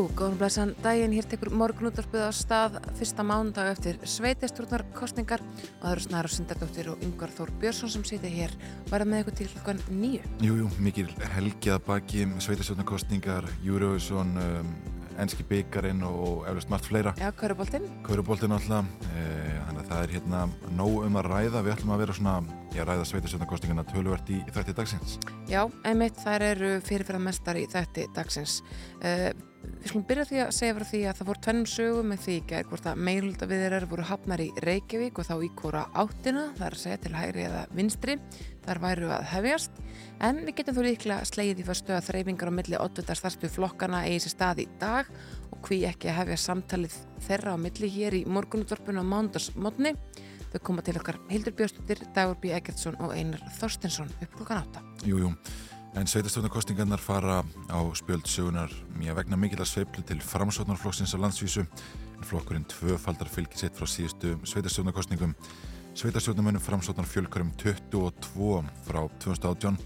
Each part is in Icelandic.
Jú, góðan blæsan daginn, hér tekur morgunútvarpið á stað fyrsta mándag eftir sveitastjórnarkostningar og það eru Snæra Sindardóttir og Yngvar Þór Björnsson sem sitja hér verða með ykkur til klukkan nýju. Jú, jú, mikil helgjað baki sveitasjónarkostningar, Eurovision, um, enski byggarinn og eflust margt fleira. Já, Köruboltinn. Köruboltinn alltaf, e, þannig að það er hérna nóg um að ræða, við ætlum að vera svona, ég ræða sveitasjónarkostningarna töluvert í, þætti dagsins. Já, einmitt, þær eru fyrirfæra mestar í þætti dagsins. Við skulum byrja því að segja frá því að það voru tvennum sögum með því ekki hvort að meirulda viðrar voru hafnar í Reykjavík og þá í hvora áttina, það er að segja til hægri eða vinstri, þar væru að hefjast, en við getum þú líklega slegið í fyrstu að þreyfingar á milli 8. starstu flokkana eigi sér stað í dag og hví ekki að hefja samtalið þeirra á milli hér í morgunutvarpuna mándagsmotni. Þau koma til okkar Hildur Björnstóttir, Dagur B. Eggertsson og Einar Þorstinsson upp klukkan átta. Jú, jú. En sveitastjórnarkostningarnar fara á spjöld sögunar mjög vegna mikil að sveiplu til framsóknarflokksins á landsvísu. Flokkurinn tvöfaldar fylgir sitt frá síðustu sveitastjórnarkostningum. Sveitastjórnarmönnum framsóknar fjölkar um 22 frá 2018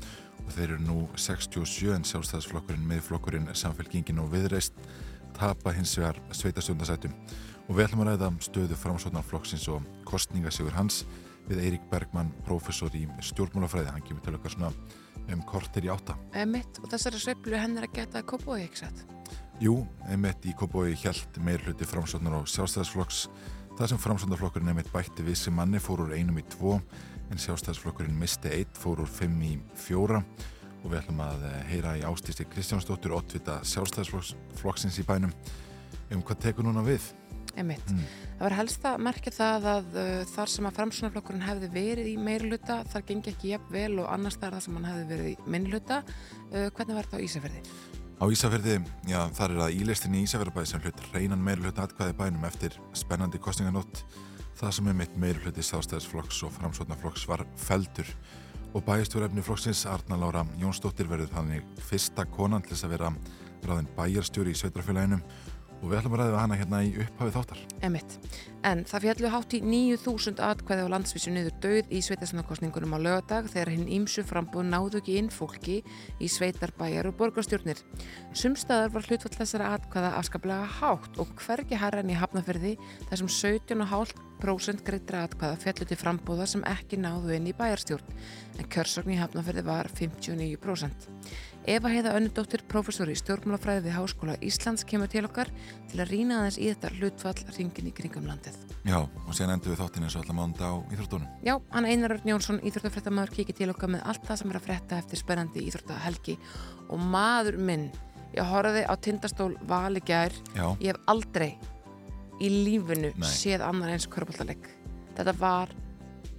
og þeir eru nú 67 en sjálfstæðisflokkurinn, miðflokkurinn, samfélkingin og viðreist tapa hins vegar sveitastjórnarsætum. Og við ætlum að ræða stöðu framsóknarflokksins og kostningasögur hans við Eirík Bergmann, professor í stjórnmálafræði. Hann kemur til okkar svona um kortir í átta. Emitt, og þessari sveiflu hennar að geta og ekki sett? Jú, emitt í Kópói hjælt meir hluti framsóknar og sjálfstæðisflokks. Það sem framsóknarflokkurinn emitt bætti við sem manni fór úr einum í tvo en sjálfstæðisflokkurinn misti eitt, fór úr fimm í fjóra og við ætlum að heyra í ástísti Kristjánsdóttur Ottvita sjálfstæðisflokksins í bænum um hvað tekur núna við. Emitt. Mm. Það var helst að merkja það að uh, þar sem að framsunarflokkurinn hefði verið í meirluta, þar gengi ekki jafn vel og annars þar sem hann hefði verið í minnluta. Uh, hvernig var þetta á Ísafjörði? Á Ísafjörði, já, þar er það ílistinni í Ísafjörðabæði sem hlut reynan meirluta atkvæði bænum eftir spennandi kostninganótt. Það sem er mitt meirluti sástæðisflokks og framsunarflokks var feldur og bæjastjórefni flokksins Arna Lára Jónsdóttir verður þannig fyrsta konan til þess að vera ráðin bæjarstjóri í sveitrafélaginu og við ætlum að ræða hana hérna í upphafið þáttar. Emitt. En það fjallu hátt í 9.000 atkvæði á landsvísu niður döð í sveitarsanarkostningunum á lögadag þegar hinn ímsu frambúð náðu ekki inn fólki í sveitarbæjar og borgarstjórnir. Sumstaðar var hlutfall þessara atkvæða afskaplega hátt og hvergi herran í hafnaferði þessum 17,5% greitra atkvæða fjallu til frambúða sem ekki náðu inn í bæjarstjórn en kjörsokn í hafnaferði var 59%. Eva Heiða Önnudóttir, professor í stjórnmálafræði við Háskóla Íslands, kemur til okkar til að rýna aðeins í þetta hlutfall ringin í kringum landið. Já, og séðan endur við þáttin eins og allar mánda á Íþróttunum. Já, hann Einar Örn Jónsson, Íþróttafrættamæður, kikið til okkar með allt það sem er að frétta eftir spennandi Íþróttahelgi og maður minn, ég horfiði á tindastól vali gær, Já. ég hef aldrei í lífinu Nei. séð annar eins körbóltaleg. Þetta var,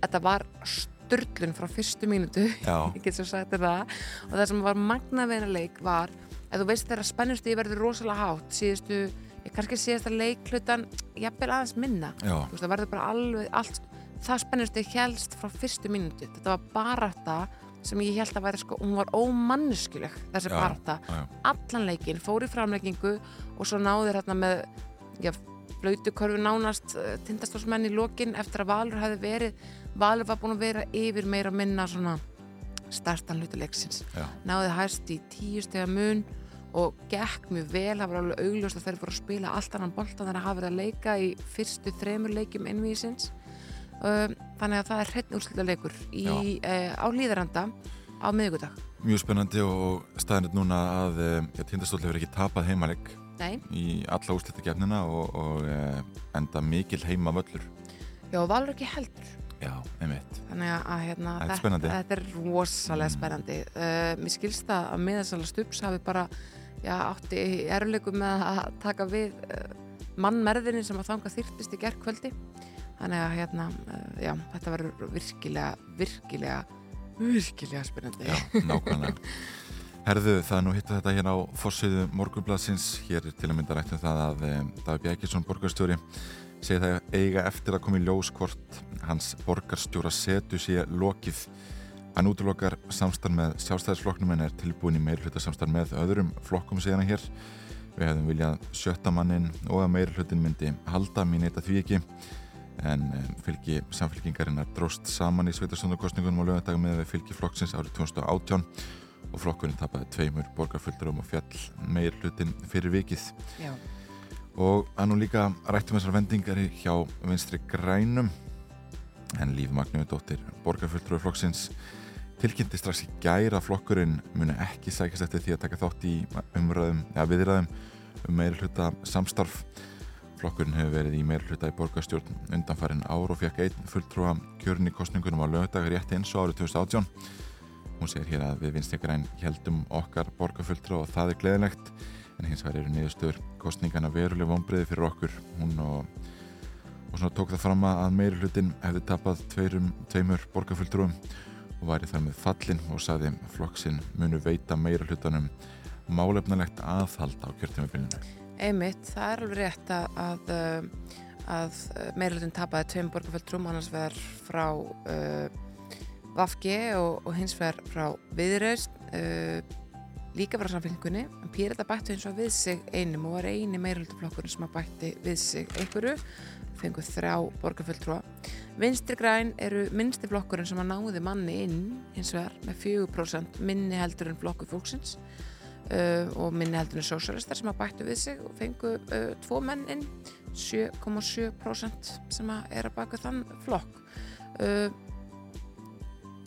þetta var störlun frá fyrstu mínútu. Já. ég get svo sagt það. Og það sem var magnaveginleik var að þú veist þegar spennustu ég verður rosalega hátt síðustu, ég kannski síðasta leiklutan jafnvel aðeins minna. Veist það verður bara alveg allt það spennustu helst frá fyrstu mínútu. Þetta var bara þetta sem ég held að væri sko, hún var ómanniskuleg þessi Já, barta, já, allan leikin fór í framleggingu og svo náður hérna með já, flautukörfu nánast uh, tindastólsmenn í lokin eftir að Valur hefði verið Valur var búin að vera yfir meira minna svona startan hlutuleiksins Já. náði hæst í tíu stega mun og gekk mjög vel, það var alveg augljóst að þeir voru að spila allt annan bolta þannig að hafa verið að leika í fyrstu þremur leikjum innvísins um, þannig að það er hreitn úrsluta leikur í, uh, á líðaranda á miðgudag Mjög spennandi og staðinett núna að ja, Tindastól hefur ekki tapað heimaleg Nei, í alla úrslitakefnina og, og eh, enda mikil heima völlur. já, Valur ekki heldur Já, einmitt. þannig að, hérna, Þetta þetta, er rosalega spennandi uh, mér skilst það að miðansala stups hafi bara já, átti eruleikum með að taka við uh, mannmerðinni sem að þanga þyrtist í gerðkvöldi þannig að hérna, uh, já, þetta verður virkilega, virkilega virkilega spennandi Já, nákvæmlega. Herðu, það er nú hittu þetta hér á fórsviðu morgunbladsins. Hér er til að mynda rættum það að um, Daví Bjækilsson, borgarstjóri, segir það eiga eftir að koma í ljós hvort hans borgarstjóra setu sé lokið. Hann útlokar samstarf með sjálfstæðisflokknum en er tilbúin í meirhluta samstarf með öðrum flokkum síðan hér. Við hefðum viljað sjötta mannin og að meirhlutin myndi halda mín eitthvað því ekki en fylgi samfélkingarinnar dróst saman í sveitarstofnarkostningunum á lögandag með við fylgi flokksins árið 2018 og flokkurinn tapaði tveimur borgarföldurum og fjall meirhlutin fyrir vikið. Já. Og að nú líka rættum þessar vendingari hjá vinstri grænum. En Líf Magnúi dóttir borgarföldur og flokksins tilkynnti strax í gæra flokkurinn muni ekki sækast eftir því að taka þátt í umræðum, eða viðræðum um meiri hluta samstarf. Flokkurinn hefur verið í meiri hluta í borgarstjórn undanfærin ár og fekk einn fulltrúa kjörn í kostningunum á lögdag rétt eins og árið 2018 hún segir hér að við vinstri græn heldum okkar borgarfulltrúa og það er gleðilegt en hins vegar eru niðurstöður kostningana veruleg vonbreiði fyrir okkur hún og og svona tók það fram að meiri hlutin hefði tapað tveirum, tveimur borgarfulltrúum og væri þar með fallin og saði flokksinn munu veita meira hlutanum málefnalegt aðhald á kjörtímabilinu. Einmitt, það er alveg rétt að, að, að meira hlutin tapaði tveim borgarfulltrúum annars vegar frá uh, Vafge og, og hins vegar frá Viðreist uh, líka frá samfélgingunni en Pírata bættu eins og við sig einum og var eini meirhalduflokkurinn sem að bætti við sig einhverju, fenguð þrjá borgarfulltrúa. Vinstri græn eru minnsti flokkurinn sem að náði manni inn hins vegar með 4% minni heldur en flokku fólksins uh, og minni heldur en sósjálistar sem að bættu við sig og fengu uh, tvo menn inn 7,7% sem að er að baka þann flokk uh,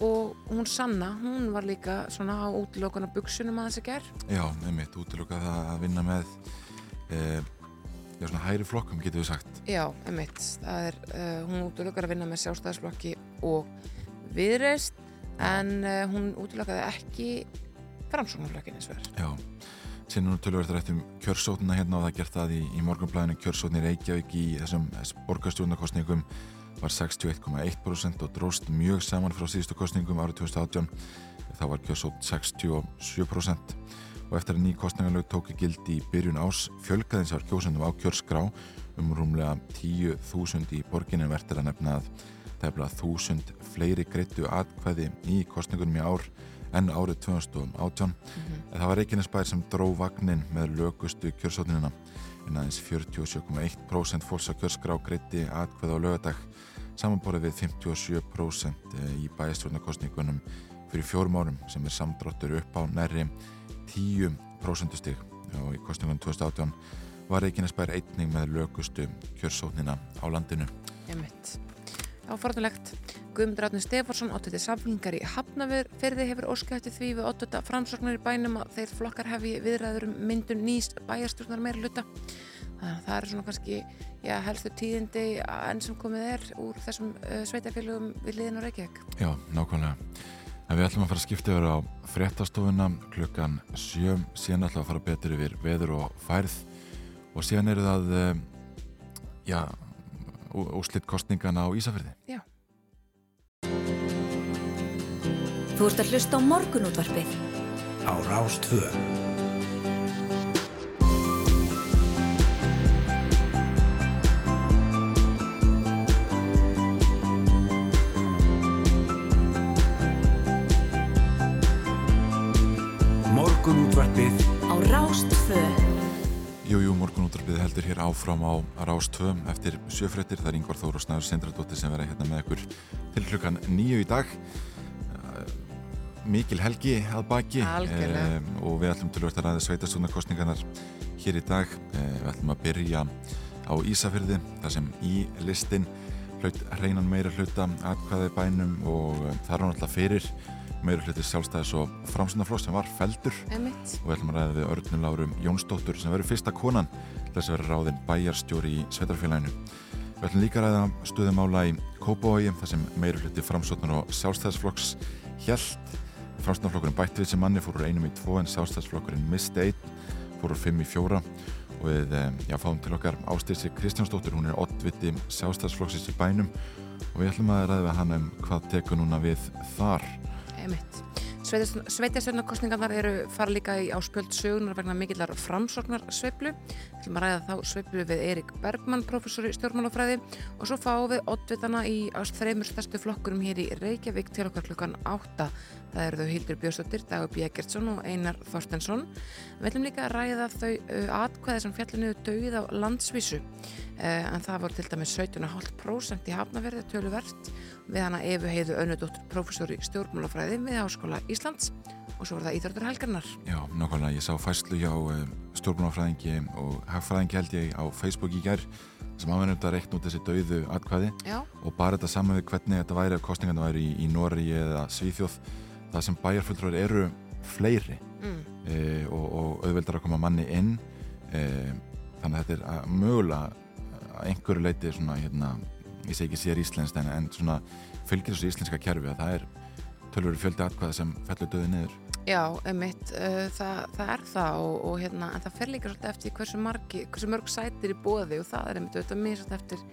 og hún Sanna, hún var líka svona á útlokana buksunum að þessi ger Já, nefnitt, útlokað að vinna með e, já, svona hæri flokkum getur við sagt. Já, nefnitt, það er uh, hún útlokar að vinna með sjálfstæðisflokki og viðreist en uh, hún útlokaði ekki framsóknarflokkin eins og verð Já, sínum nú tölverður rætt um kjörsótuna hérna og það gert það í, í morgunblæðinu kjörsótni Reykjavík í þessum borgarstjórnarkostningum var 61,1% og dróst mjög saman frá síðustu kostningum árið 2018 þá var kjörsótt 67% og eftir að ný kostningalög tóki gildi í byrjun ás fjölgaðins ár kjósundum á kjörskrá um rúmlega 10.000 í borgin en verður að nefna að bara 1000 fleiri greittu atkvæði í kostningunum í ár enn árið 2018 mm -hmm. en það var Reykjanesbær sem dró vagnin með lögustu kjörsótninuna en aðeins 47,1% fólks á kjörskrá greitti atkvæði á lögadag samanborið við 57% í bæjastjórnarkostningunum fyrir fjórum árum sem er samdráttur upp á næri 10% stig og í kostningunum 2018 var Reykjanesbær einning með lögustu kjörsóknina á landinu. Emitt. Áforðulegt. Guðmundur Átni Stefansson, óttið samflingar í Hafnafjör, ferði hefur óskæftið því við óttið framsóknar í bænum að þeir flokkar hefi viðræður um myndun nýst bæjastjórnar meira luta. Þannig að það er svona kannski já, helstu tíðindi enn sem komið er úr þessum uh, sveitafélugum við liðin og Reykjavík. Já, nákvæmlega. En við ætlum að fara að skipta yfir á fréttastofuna klukkan 7, síðan ætlum að fara betur yfir veður og færð og síðan eru það uh, já, úslitt kostningana á Ísafjörði. Já. Þú ert að hlusta á morgunútvarpið á Rástvö. Jújú, morgunútvarpið heldur hér áfram á Rástvö eftir sjöfréttir. Það er Yngvar Þóru Snæður Sindradóttir sem verða hérna með ykkur til klukkan nýju í dag. Mikil helgi að baki um, og við ætlum til að ræða sveitarstofnarkostningarnar hér í dag. Um, við ætlum að byrja á Ísafyrði þar sem í listin hlaut hreinan meira hluta atkvæði bænum og um, það er náttúrulega fyrir meira hluti sjálfstæðis og framsundarflóð sem var feldur Emitt. og við ætlum að ræða við Örnul Lárum Jónsdóttur sem verður fyrsta konan til þess að vera ráðinn bæjarstjóri í sveitarfélaginu. Við ætlum líka að ræða stuðumála í Kópavogi þar sem meira hluti framsóknar og sjálfstæðisflokks hjælt. Framsóknarflokkurinn bætti við sem manni fór úr einum í tvo en sjálfstæðisflokkurinn misti einn, fór úr fimm í fjóra og við já, fáum til okkar Ástýrsi Kristjánsdóttur, hún er oddviti sjálfstæðisflokksins í bænum og við ætlum að ræða við hann um hvað tekur núna við þar. Emitt. Sveitastjórnarkostningarnar eru fara líka í áspjöld sögunar vegna mikillar framsóknar sveiflu. Við ætlum að ræða þá sveiflu við Erik Bergmann, professor í stjórnmálafræði og svo fáum við oddvitana í ást þreymur stærstu flokkurum hér í Reykjavík til okkar klukkan 8. Það eru þau Hildur Björnsdóttir, Dagur Bjeggertsson og Einar Þorstensson. Við ætlum líka að ræða þau atkvæði sem fjallinu döið á landsvísu en það voru til dæmis 17,5% í hafnaverði töluvert við hana Efu Heiðu Önnudóttur, professor í stjórnmálafræði við Háskóla Íslands og svo voru það Íþróttur Helgarnar. Já, nákvæmlega, ég sá fæslu hjá stjórnmálafræðingi og hagfræðingi held ég á Facebook í gerð sem áverðum þetta að reikna út þessi dauðu atkvæði Já. og bara þetta saman við hvernig þetta væri ef kostningarna væri í, í Nóri eða Svíþjóð það sem bæjarfulltrúar eru fleiri Mm. e, og, og auðveldar að koma manni inn e, þannig að þetta er að, mögulega að einhverju leiti svona hérna, ég segi ekki sér íslenskt en, en svona fylgir þessu íslenska kerfi að það er tölvöru fjöldi atkvæða sem fellur döði niður Já, einmitt, uh, það, það er það og, og hérna, en það fer líka svolítið eftir hversu, margi, hversu mörg sætir í bóði og það er einmitt auðvitað misast eftir,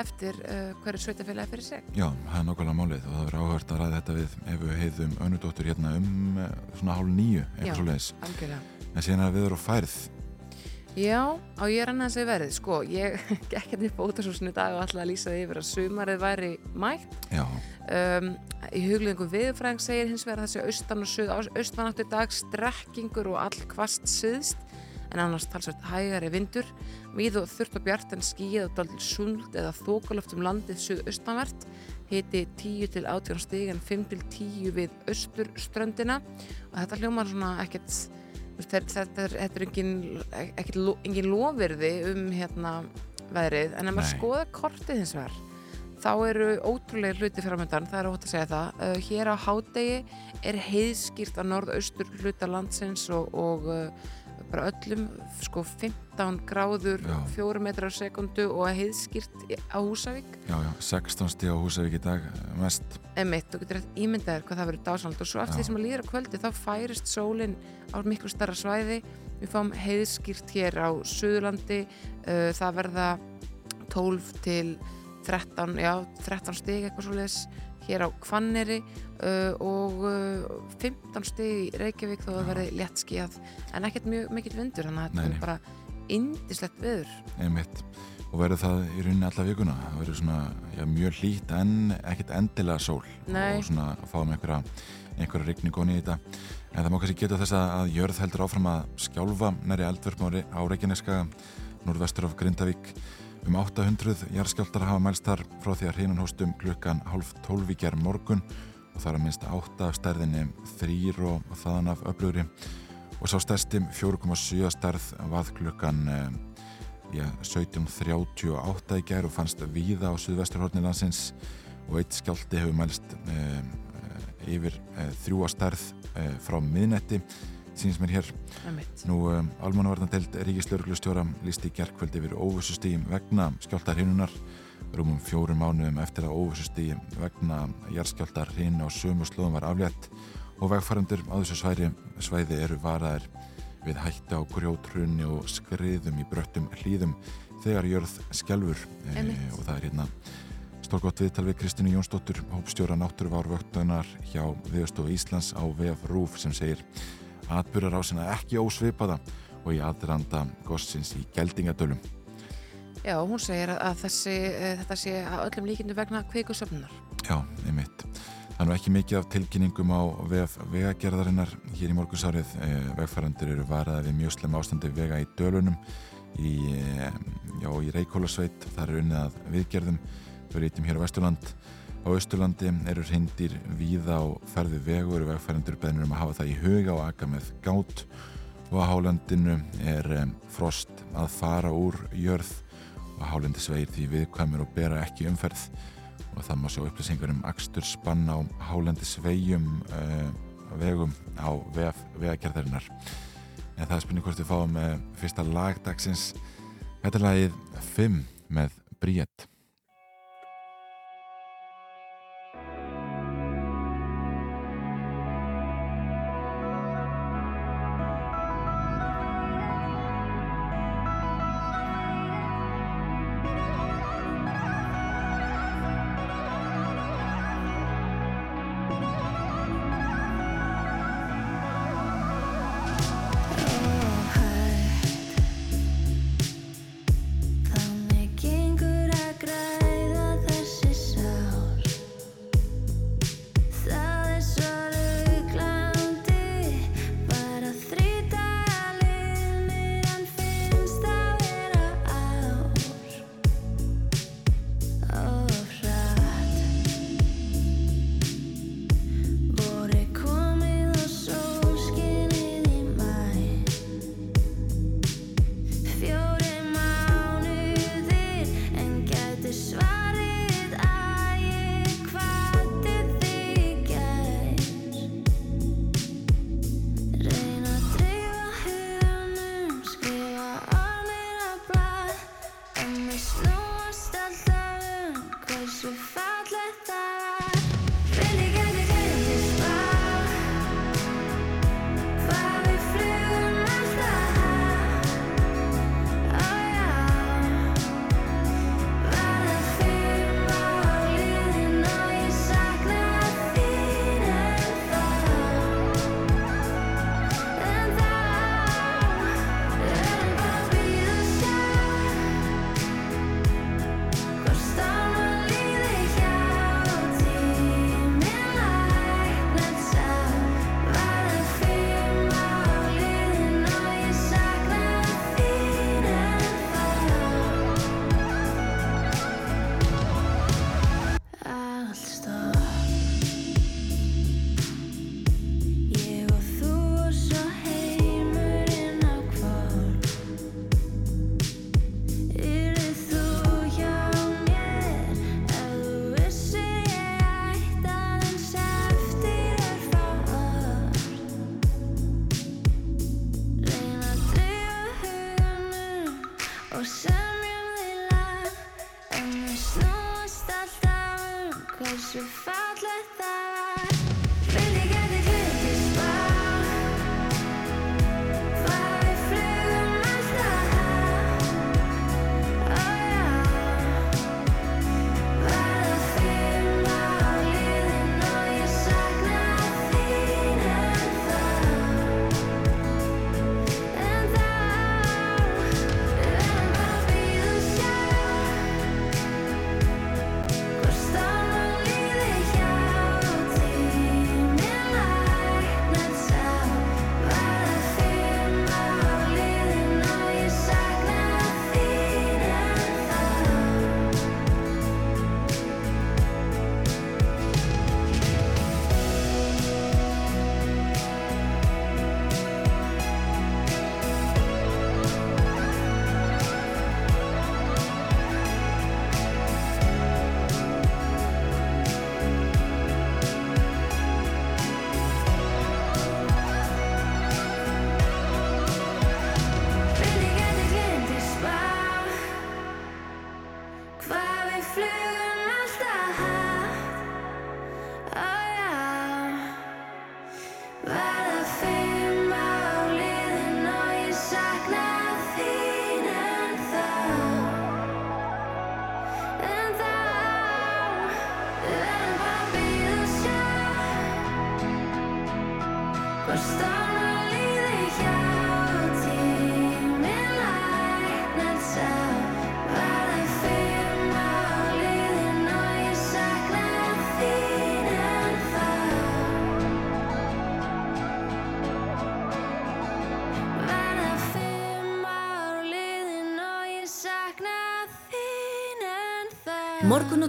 eftir uh, hverju sveitafélagi fyrir sig. Já, það er nákvæmlega málið og það verður áhört að ræða þetta við ef við heiðum önnudóttur hérna um eh, svona hálf nýju, Já. eitthvað svo leiðis Algjörlega. en síðan er við erum færð Já, á ég annað að segja verið, sko, ég gekk hérna upp á útarsúsinu í dag og alltaf að lýsa yfir að sumarið væri mætt. Já, Um, í hugleðingu viðfræðing segir hins vegar þessi austan og suð, austanáttu dag strekkingur og all kvast syðst en annars talsvægt hægari vindur. Við og þurft og bjart en skíð og daldil sund eða þókalöft um landið suðaustanvert. Hiti 10 til 18 stig en 5 til 10 við austurströndina. Og þetta hljómar svona ekkert þetta, er, engin, engin lofirði um hérna veðrið en ef maður skoða kortið hins vegar þá eru ótrúlega hluti framöndan, það er ótt að segja það. Uh, hér á hádegi er heiðskýrt á norðaustur hluta landsins og, og uh, bara öllum sko 15 gráður, Já. 4 metrar á sekundu og heiðskýrt í- á Húsavík. já, já, 16 stíð á Húsavík í dag mest Emitt, þú getur rétt ímyndaðir hvað það verður dásanald og svo eftir því sem að líður á kvöldi þá færist sólinn á miklu starra svæði. Við fáum heiðskýrt hér á Suðurlandi, uh, það verða 12 til 13, já, 13 stig eitthvað svo leiðis hér á Hvanneri uh, og uh, 15 stig í Reykjavík þó að verði létt skíðað en ekkert mjög mikill vindur þannig að þetta er bara indislegt viður. einmitt. Og verður það í rauninni alla vikuna? Það verður svona já, mjög hlýtt en ekkert endilega sól. Nei. og svona fáum einhverja, einhverja rigning onni í þetta. En það má kannski geta þess að jörð heldur áfram að skjálfa næri eldverfum á Re- á Reykjaneska norðvestur af Grindavík. Um 800 jarðskjáltar hafa mælst þar frá því að hrinun hóstum klukkan half 12 í gerð morgun og það er að minnst 8 af stærðinni 3 og þaðan af öflugri og sá stærstim 4,7 stærð vað klukkan eh, já, 17.38 í gær og fannst víða á suðvesturhorni landsins. Og eitt skjálti hefur mælst um, yfir uh, þrjúa stærð uh, frá miðnetti sínist mér hér. Nú um, almannavarnadelt Ríkislauruglustjóra lísti í gerkvöldi yfir óvissustíðum vegna skjáltar hinnunar rúmum fjórum mánuðum eftir að óvissustíði vegna jarðskjáltar hinn á sömu slóðum var aflétt og vegfærandur á þessu sværi, svæði eru varaðir við hætta á grjótrunni og skriðum í bröttum hlýðum þegar jörð skjálfur e, Einmitt. og það er hérna stórgótt viðtal við Kristínu Jónsdóttur hópstjóra náttúruvárvöktunar hjá Viðstofu Íslands á VF Rúf sem segir atbyrjar á sinna ekki ósvipaða og í aðranda gossins í Geldingadölum Já, hún segir að, þessi, uh, þetta sé að öllum líkindu vegna kvikusöfnunar. Já, einmitt. Það er nú ekki mikið af tilkynningum á vegagerðarinnar hér í morgunsárið. E, vegfærandur eru varaði við mjög slem ástandi vega í Dölunum í, e, já, í Reykjólasveit. Það er unnið að viðgerðum. Þau reytum hér á Vesturland. Á Östurlandi eru hindir víða á ferði vegur og vegfærandur beðnir um að hafa það í huga og aka með gát og á hálendinu er e, frost að fara úr jörð og hálendi sveir því viðkvæmur og bera ekki umferð og það má sjá upplýsingar um akstur spann á hálendi sveijum uh, vegum á vegagerðarinnar. En það er spurning hvort við fáum uh, fyrsta lagdagsins þetta er lagið 5 með Bríett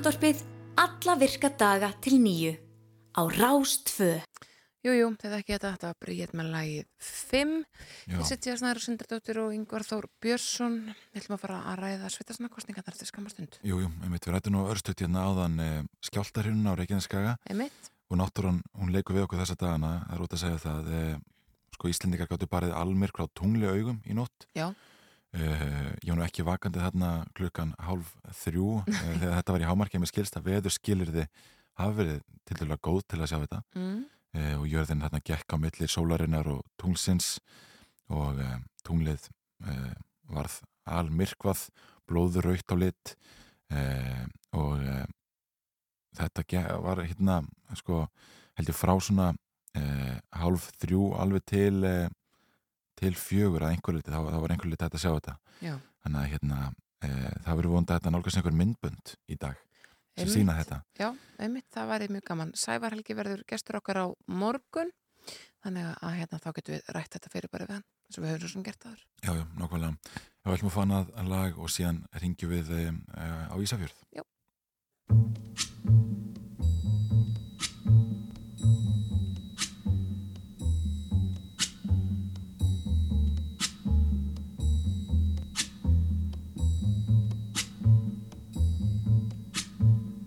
Morgunútvarpið alla virka daga til nýju á Rástfö. Jújú, þetta ekki þetta, þetta var Bríett með lagið 5. Já. Ég sitt ég að snæður Sundardóttir og Yngvar Þór Björnsson. Við ætlum að fara að ræða sveitastunarkostninga þar til skamastund. Jú, jú, einmitt, við rættum nú örstuðt hérna áðan e, skjáltarhjörnuna á Reykjaneskaga Einmitt? og náttúran, hún leikur við okkur þessa dagana, það er út að segja það, e, sko Íslendingar gáttu barið almirkra á tungli augum í nótt. Já. E, ég var nú ekki vakandi þarna klukkan hálf þrjú e, þegar þetta var í hámarkið með skilst að veður skilirði hafi verið til dæla góð til að sjá þetta Mm. e, og jörðin hérna gekk á milli sólarinnar og tunglsins og tunglið varð almirkvað, blóður raukt á lit og þetta var hérna sko held ég frá svona hálf þrjú alveg til til fjögur að einhver liti, þá, þá var einhver liti að sjá þetta Já. þannig að hérna e, það verður vonda að þetta nálgast einhver myndbönd í dag sem Einmitt. sína þetta Já, einmitt, það væri mjög gaman. Sævar Helgi verður gestur okkar á morgun, þannig að hérna, þá getum við rætt þetta fyrir bara við hann, eins og við höfum sem gert aður. Já, já, nákvæmlega. Já, við ætlum að fá annað lag og síðan ringjum við e, á Ísafjörð. Já.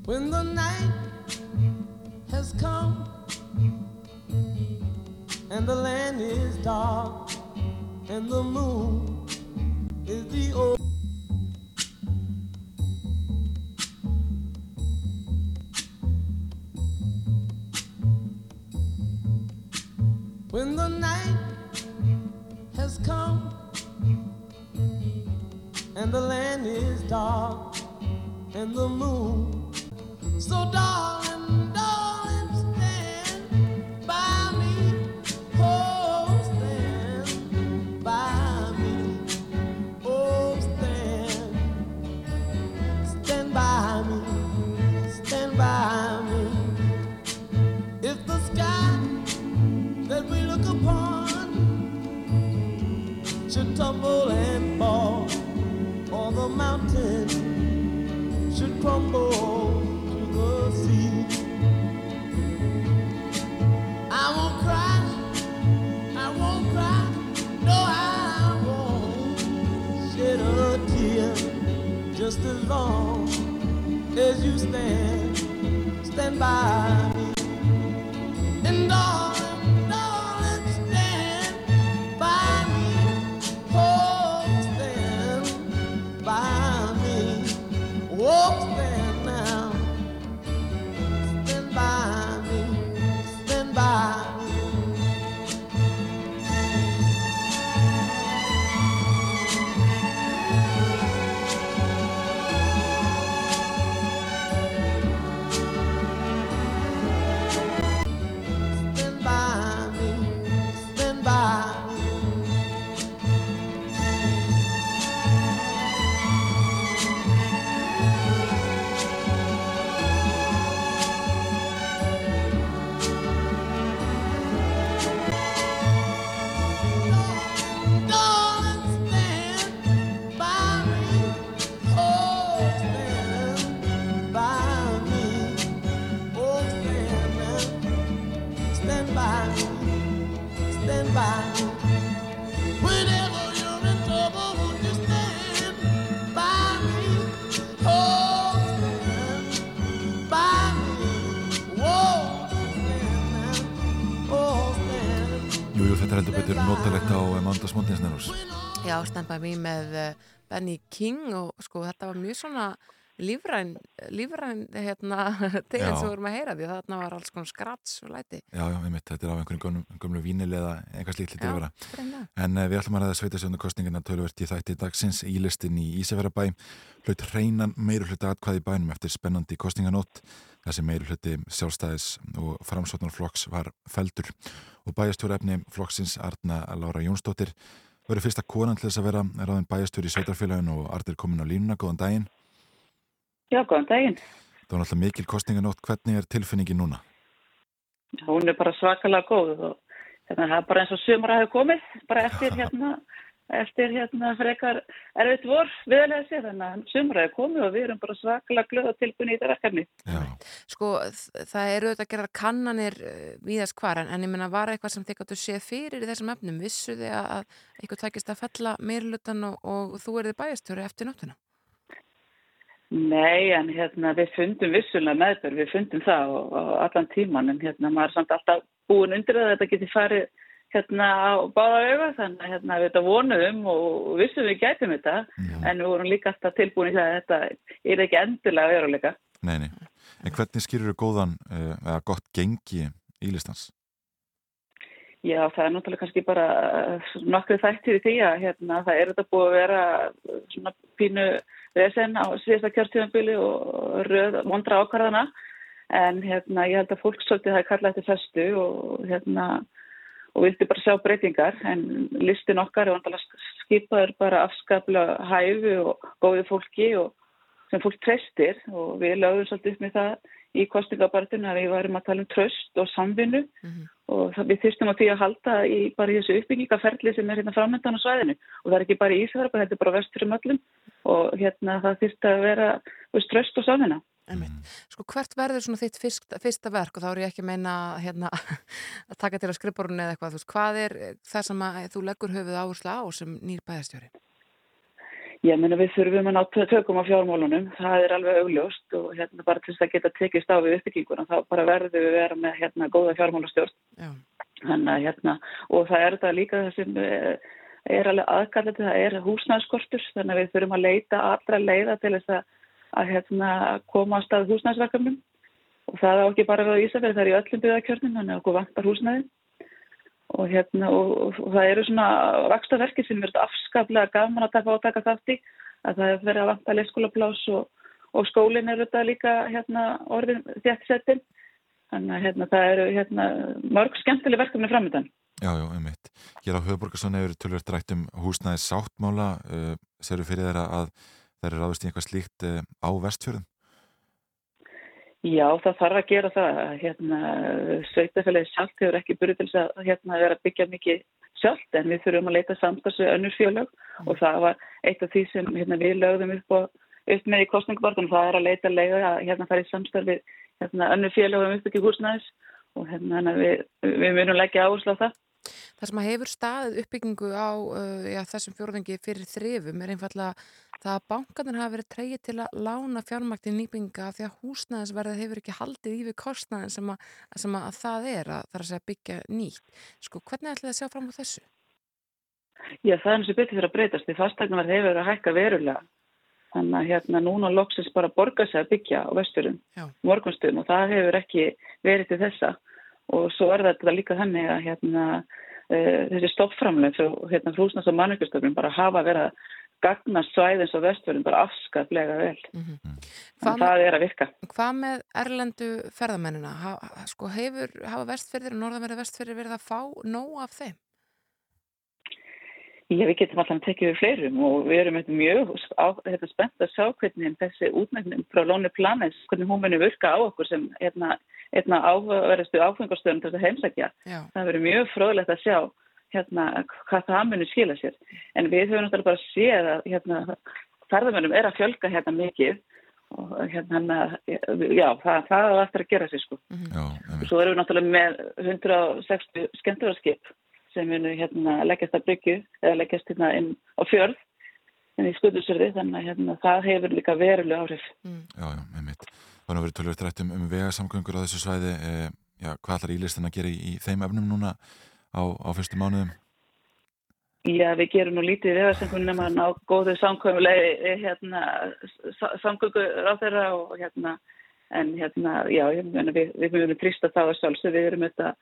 When the night has come and the land is dark and the moon is the old When the night has come and the land is dark and the moon so dark. Long as you stand, stand by By Me með eh, Benny King og sko þetta var mjög svona lífræn, lífræn hérna, teginn sem við vorum að heyra því þarna var alls konar skrats og læti. Já, já, einmitt, þetta er af einhverjum gömlu, vínili eða eitthvað slíkt lítur að vera. En uh, við ætlum að ræða sveitasjónarkostningina tölvert í þætti dagsins í listin í Ísafjörabæ. Hlaut hreinan meiri hluti atkvæði bænum eftir spennandi kostninganótt. Þessi meiri hluti sjálfstæðis og framsóknarflokks var feldur. Og bæjastjóraefni flokksins Arna Lára Jónsdóttir verður fyrsta konan til þess að vera ráðin bæjastjóri í sveitarfélaginu og Artur komin á línuna. Góðan daginn. Já, góðan daginn. Það var náttúrulega mikil kostninganótt. Hvernig er tilfinningin núna? Hún er bara svakalega góð og hérna, það er bara eins og sumar að hafa komið, bara eftir hérna, eftir hérna frekar erfitt vor viðlega sér, þannig að sumar að hafa komið og við erum bara svakalega glöð og tilbunni í þetta verkefni. Já, Sko það eru auðvitað að gera kannanir viðast hvar en, en ég menna var eitthvað sem þið gáttu séð fyrir í þessum efnum, vissu þið að, að eitthvað takist að fella meirlutan og, og þú erið bæjastjóri eftir nóttuna? Nei, en hérna við fundum vissulega meðbör, við fundum það og, og allan tíman, en hérna maður er samt alltaf búin undir að þetta geti farið hérna á báða auga, þannig hérna við þetta vonuðum og vissum við gætum þetta, já. en við vorum líka alltaf tilbúin í það að þetta er ekki endilega veruleika. Nei, nei. En hvernig skýrur þú góðan uh, eða gott gengi í listans? Já, það er náttúrulega kannski bara uh, nokkuð þættir í því að hérna, það er þetta búið að vera uh, svona pínu vesen á síðasta kjörtíðanbili og röð vondra ákvarðana en hérna, ég held að fólk svolítið hafi kallað þetta festu og hérna og vildi bara sjá breytingar en listin okkar er vandalega skipaður bara afskaplega hæfu og góði fólki og sem fólk treystir og við lögum svolítið upp með það í kostningabartinu að við varum að tala um tröst og samvinnu Mhm. og það, við þyrstum að því að halda í bara í þessu uppbyggingaferli sem er hérna framöndan á svæðinu og það er ekki bara í Ísverfa, þetta er bara vesturum öllum og hérna það þyrst að vera veist, tröst og samvinna. Einmitt. Sko hvert verður svona þitt fyrsta, fyrsta verk og þá er ég ekki að meina hérna, að taka til að skrifborun eða eitthvað, þú veist, hvað er það sem að þú leggur höfuð áherslu á sem nýr bæjastjóri? Ég meina við þurfum að ná tö- tökum á fjármálunum, það er alveg augljóst og hérna bara til þess að geta tekist á við uppbygginguna þá bara verðum við að vera með hérna góða fjármálastjórn. Já, Þannig hérna, og það er þetta líka það sem eh, er alveg aðkallandi, það er húsnæðskortur, þannig að við þurfum að leita allra leiða til þess að, að hérna, koma á stað húsnæðsverkefnum og það á ekki bara að vera í Ísafjörð, það er í öllum byggðarkjörnum, þannig að okkur vantar húsnæði og hérna, og, og, og það eru svona vakstaverki sem er afskaplega gaman að taka átaka þátt í, að það er verið að vanta leikskólaplás og, skólinn er þetta líka hérna orðin þjættsettin Þannig að hérna, það eru hérna, mörg skemmtileg verkefni framöndan. Já, já, einmitt. Hér á höfuborgarsson hefur tölvert rætt um húsnæði sáttmála. Uh, Serðu fyrir þeirra að eru ráðist í eitthvað slíkt uh, á vestfjörðum? Já, það þarf að gera það. Hérna, Sveitafélagi sjálft hefur ekki byrjuð til að hérna, vera að byggja mikið sjálft en við þurfum að leita samstags við önnur fjölög og það var eitt af því sem hérna, við lögðum upp, á, upp með í kostningabortunum. Það er að leita leiða að hérna, fara í samstarfi hérna, önnur fjölög um uppbyggi húsnæðis og hérna, við, við munum leggja áherslu á það. Það sem að hefur staðið uppbyggingu á uh, já, þessum fjórðungi fyrir þrifum er einfallega það að bankarnir hafa verið treyið til að lána nýbygginga af því að húsnæðisverðið hefur ekki haldið í við kostnæðin sem, að, sem að það er að það er að segja byggja nýtt. Sko, hvernig ætlaði að sjá fram á þessu? Já, það er eins og betur fyrir að breytast. Því fastegnar hefur verið að hækka verulega. Þannig að hérna núna loksins bara borga sig að byggja á vesturum morgunstum og það hefur ekki verið til þessa. Og svo er þetta líka þannig að hérna, uh, þessi stoppframlega frá hérna, frúsnast og mannugustöfnum bara hafa verið að gagna svæðins og vesturum bara afskaplega vel. Mm Þannig að það er að virka. Hvað með erlendu ferðamennina? Ha, sko, hefur, hafa vestfyrðir og norðanverði vestfyrðir verið að fá nóg af þeim? Já, við getum alltaf tekið við fleirum og við erum eitthvað mjög á, þetta, spennt að sjá hvernig þessi útnefnum frá Lóni Planes, hvernig hún muni virka á okkur sem hérna, hérna áhugaverðastu áfengastöðum til þess að heimsækja. Já, Það verður mjög fróðlegt að sjá hérna, hvað það muni skila sér. En við höfum náttúrulega bara séð að hérna, ferðamönnum er að fjölga hérna mikið og hérna, já, það, það er eftir að gera sér sko. Já, einmitt. Svo erum við náttúrulega með 160 skemmtivarskip sem við hérna, leggjast að byggju eða leggjast hérna inn á fjörð en í skuldusverði þannig að hérna, það hefur líka veruleg áhrif. Já, já, einmitt. Það er nú verið tölvöld rætt um, um vegasamgöngur á þessu svæði. E, já, hvað ætlar ílistin að gera í, í þeim efnum núna á, á fyrstu mánuðum? Já, við gerum nú lítið vegarsamgöngur nema að ná góðu samkvæmulegi hérna, samgöngur á þeirra og hérna, en hérna, já, ég meina við, við höfum trýsta það að sjálfsög, við erum þetta,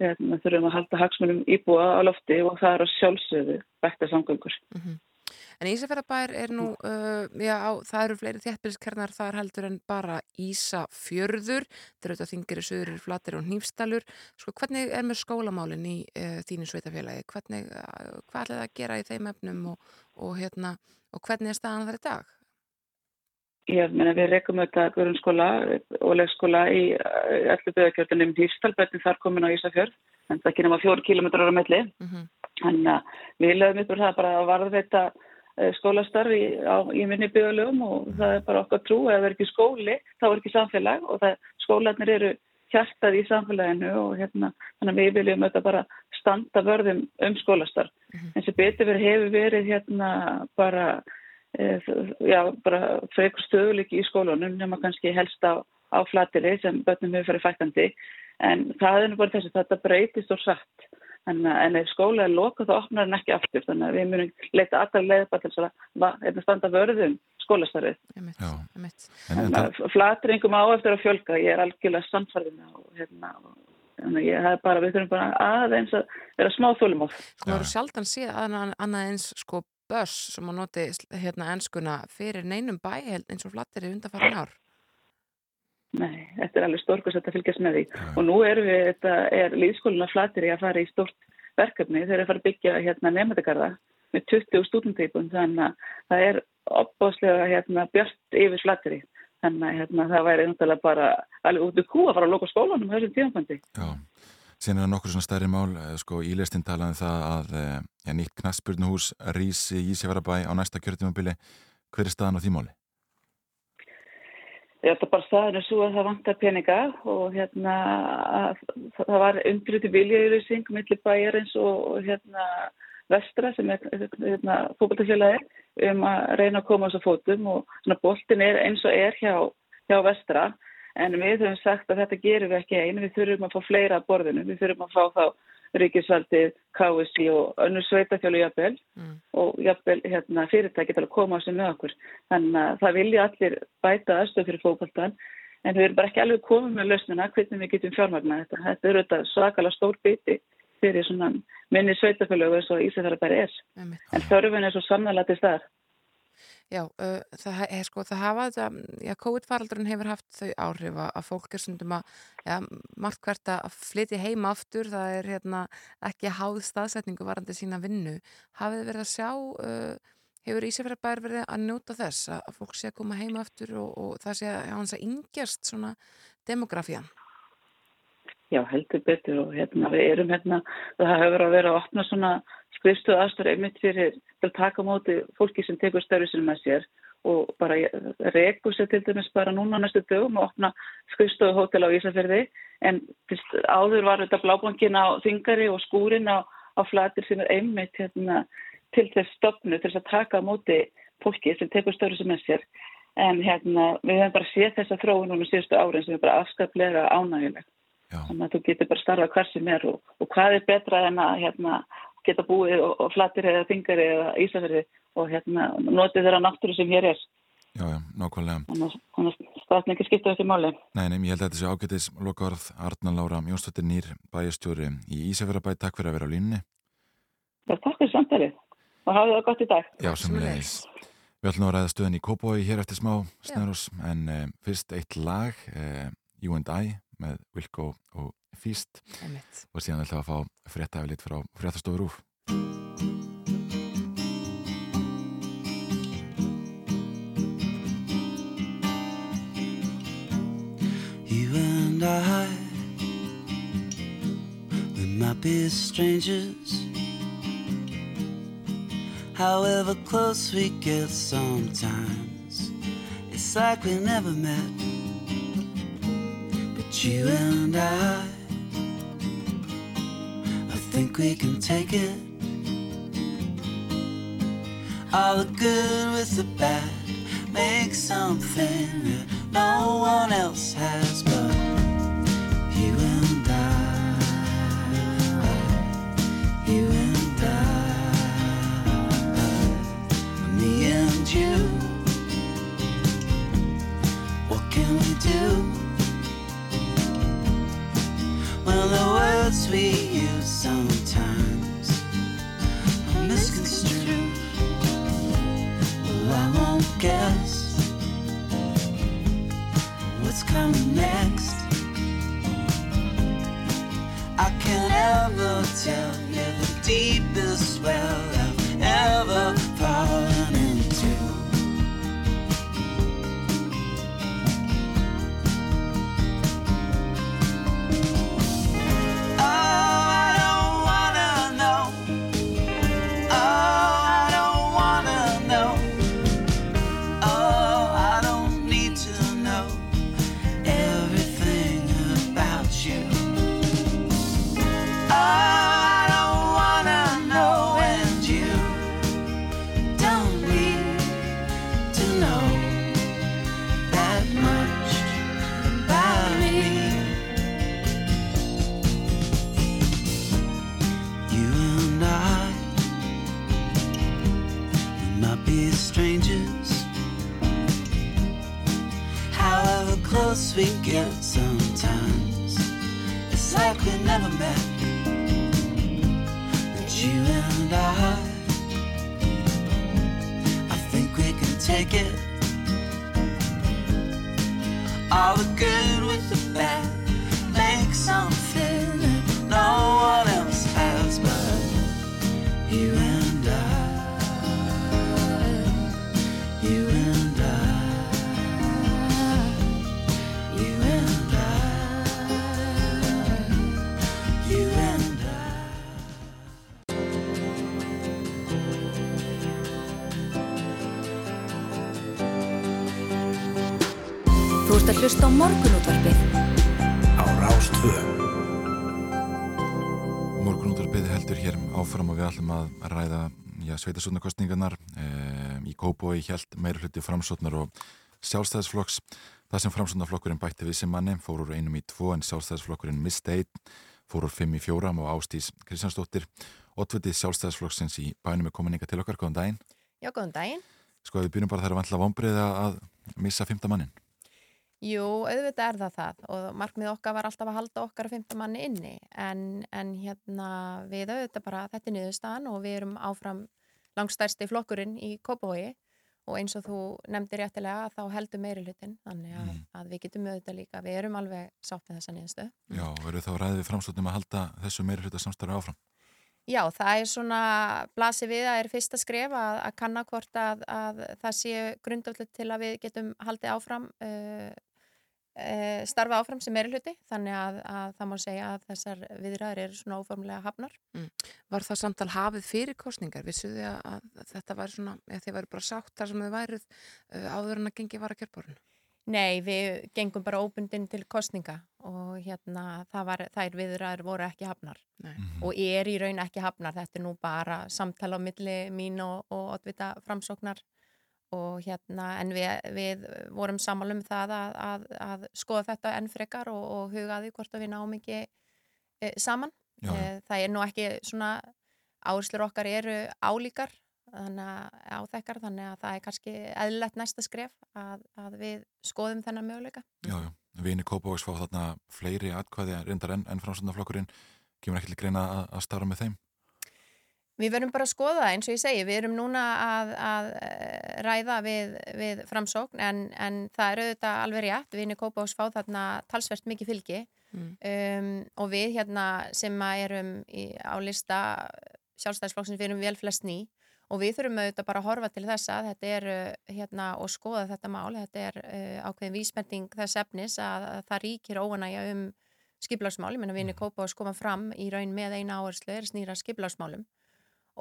hérna, þurfum að halda hagsmunum íbúa á lofti og það er að sjálfsögðu bætta samgöngur. En Ísafjörðabær er nú, uh, já, á, það eru fleiri þéttbyrðiskernar þar heldur en bara Ísafjörður, þetta eru þetta þingir í söður, flatir og nýfstalur. Sko, hvernig er með skólamálinn í uh, þínu sveitafélagi? Hvernig, uh, hvað ætlaði það að gera í þeim efnum og, og, hérna, og hvernig er staðan þar í dag? Ég meina við rekum auðvitað grunnskóla og leikskóla í öllu byggjarkjörðunum Hýrstalbættin þar komin á Ísafjörð, en það ekki nema fjóru kilómetrar á melli. Mm Þannig að við lögum upp úr það bara að varðveita skólastarfi á, í minni byggjalögum og það er bara okkar trú að það er ekki skóli, þá er ekki samfélag og það, skólanir eru hjartað í samfélaginu og hérna, þannig að við viljum auðvitað bara standa vörðum um skólastarf. En sem betur verið hefur verið hérna bara, já, bara frekar stöðuleiki í skólanum nema kannski helst á, á flatiri sem börnum hefur farið fættandi en það er nú bara þess að þetta breytist og satt. En, en ef skóla er lokað þá opnar hann ekki aftur þannig að við munum leita allar leiðbæð til að hérna, standa vörðum skólastarfið. Þannig að flatringum á eftir að fjölga, ég er algjörlega samfærðina og hérna, og ég hef bara, við þurfum bara aðeins að vera smá þólumóð. Sko það eru sjaldan síðan annað eins sko börs sem að noti hérna enskuna fyrir neinum bæ eins og flattir í undarfærin ár. Nei, þetta er alveg stórkast að fylgjast með því. Og nú erum við, þetta er líðskóluna flatir í að fara í stort verkefni. Þegar það fara að byggja hérna nefndagarða með 20 stúdenteipun þannig að það er opbáslega hérna björnt yfir flatir í þannig að hérna, það væri náttúrulega bara alveg út í kú að fara að loka skólanum þessum tímafandi. Já, síðan er það nokkur svona stærri mál, sko ílestinn talaði um það að ja, nýtt knastspurnuhús rísi í Ísjafærabæ á næsta kjörtímabili. Hver er staðan á því máli? Þetta bara staðinu svo að það vantar peninga og hérna það var undruti viljaðurusing millir bæjarins og hérna vestra sem er hérna, fókbaltafélagi um að reyna að koma á þessu fótum og svona boltin er eins og er hjá, hjá vestra en við höfum sagt að þetta gerum við ekki einu, við þurfum að fá fleira að borðinu, við þurfum að fá þá ríkisvaldið, KSI og önnur sveitafjölu jafnvel mm. og jafnvel hérna, fyrirtæki til að koma á sig með okkur. Þannig að það vilja allir bæta aðstöð fyrir fókbaltan en við erum bara ekki alveg komið með lausnina hvernig við getum fjármagna þetta. Þetta eru þetta svakalega stór biti fyrir minni sveitafjölu og Ísafjörðarbæri er. Mm. En þörfin er svo sannlega til staðar. Já, uh, það, er, sko, það hafa þetta, já, COVID-faraldurinn hefur haft þau áhrif að fólk er að, já, margt hvert að flytja heima aftur, það er hérna ekki háð staðsetningu varandi sína vinnu. Hafið þið verið að sjá, uh, hefur Ísafjörðarbær verið að njóta þess að fólk sé að koma heima aftur og, og það sé að hans að yngjast svona demografían? Já, heldur betur og hérna við erum hérna, það hefur að vera að opna svona skrifstuð aðstöður einmitt fyrir til að taka móti fólki sem tekur störfi sinni með sér og bara reku sér til dæmis bara núna næstu dögum og opna skrifstuðu hótel á Ísafjörði en áður var þetta blábankin á þingari og skúrin á, á flatir sem er einmitt hérna, til þess stopnu til þess að taka móti fólki sem tekur störfi sinni með sér en hérna við hefum bara séð þessa þróun núna síðustu árin sem er bara afskaplega ánægilegt. Þannig að þú getur bara starfa hver sem er og, og hvað er betra en að hérna, geta búið og, og flattir eða þingari eða ísafyrði og hérna, notið þeirra náttúru sem hér er. Já, já, nákvæmlega. Þannig að staðin ekki skipta þessi máli. Nei, nei, ég held að þetta sé ágætis lokavarð Arna Lára Mjónstóttir Nýr, bæjastjóri í Ísafjörðabæ. Takk fyrir að vera á línni. Já, takk fyrir samtalið og hafið það gott í dag. Já, sem leiðis. Við ætlum að ræða stöðin í Kópói hér eftir smá snurus, en uh, fyrst eitt lag, uh, You and I, með Wilco og Físt og síðan ætlum við að fá fréttafilitt frá fréttastofur úr You and I We might be strangers. However close we get sometimes It's like we never met. You and I, I think we can take it. All the good with the bad, make something that no one else has but e, í Kópói hjælt meira hluti framsotnar og sjálfstæðisflokks. Það sem framsotnarflokkurinn bætti við sem manni fór úr einum í tvo en sjálfstæðisflokkurinn misti einn, fór úr fimm í fjóram og Ástís Kristjánsdóttir. Oddvitið sjálfstæðisflokksins í bænum er komin inga til okkar, góðan daginn. Já, góðan daginn. Sko við byrjum bara þar að vantla vombriða að missa fymta mannin Jú, auðvitað er það það og markmið okkar var alltaf að halda okkar að fymta manni inni. En, en hérna við auðvitað bara þetta er niðurstaðan og við erum áfram langstærsti flokkurinn í Kópavogi og eins og þú nefndir réttilega þá heldur meiri hlutin þannig að, að við getum auðvitað líka, við erum alveg sátt með þessa niðurstöð. Já, verður þá ræðið við framsotnum að halda þessu meira hluta samstarfi áfram Já, það er svona, blasi við að er fyrsta skref að, að kanna hvort að, að það sé grundöflut til að við getum haldið áfram, uh, starfa áfram sem meiri hluti, þannig að, að það má segja að þessar viðræður eru svona óformlega hafnar. Var það samtal hafið fyrir kostningar? Vissuðu þið að, að þetta væri svona, eða þið væri bara sátt þar sem þið værið uh, áður en að gengi var að kjörborun? Nei, við gengum bara óbundin til kostninga og hérna það var, þær viðræður voru ekki hafnar Nei. og er í raun ekki hafnar, þetta er nú bara samtala á milli mín og, og oddvita framsóknar og hérna en við, við vorum samalum það að, að, að skoða þetta enn frekar og, og hugaði hvort að við náum ekki e, saman. E, það er nú ekki svona áherslur okkar eru álíkar þannig að áþekkar þannig að það er kannski eðlilegt næsta skref að, að við skoðum þennan möguleika. Já, já, vini Kópavóks fá þarna fleiri atkvæði reyndar enn en framsotnarflokkurinn kemur ekki til greina að, að starfa með þeim Við verðum bara að skoða það eins og ég segi, við erum núna að, að eh, ræða við, við framsókn en, en það er auðvitað alveg rétt, við inni Kópavóks fá þarna talsvert mikið fylgi. Mm. um, og við hérna sem erum í, á lista sjálfstæðisflokksins við erum vel flest ný. Og við þurfum auðvitað bara að horfa til þessa þetta er uh, hérna og skoða þetta mál. Þetta er uh, ákveðin vísbending þess efnis að, að það ríkir óanægja um skiplagsmál, ég menna við inni Kópavóks koma fram í raun með eina áherslu er snýra skiplagsmálum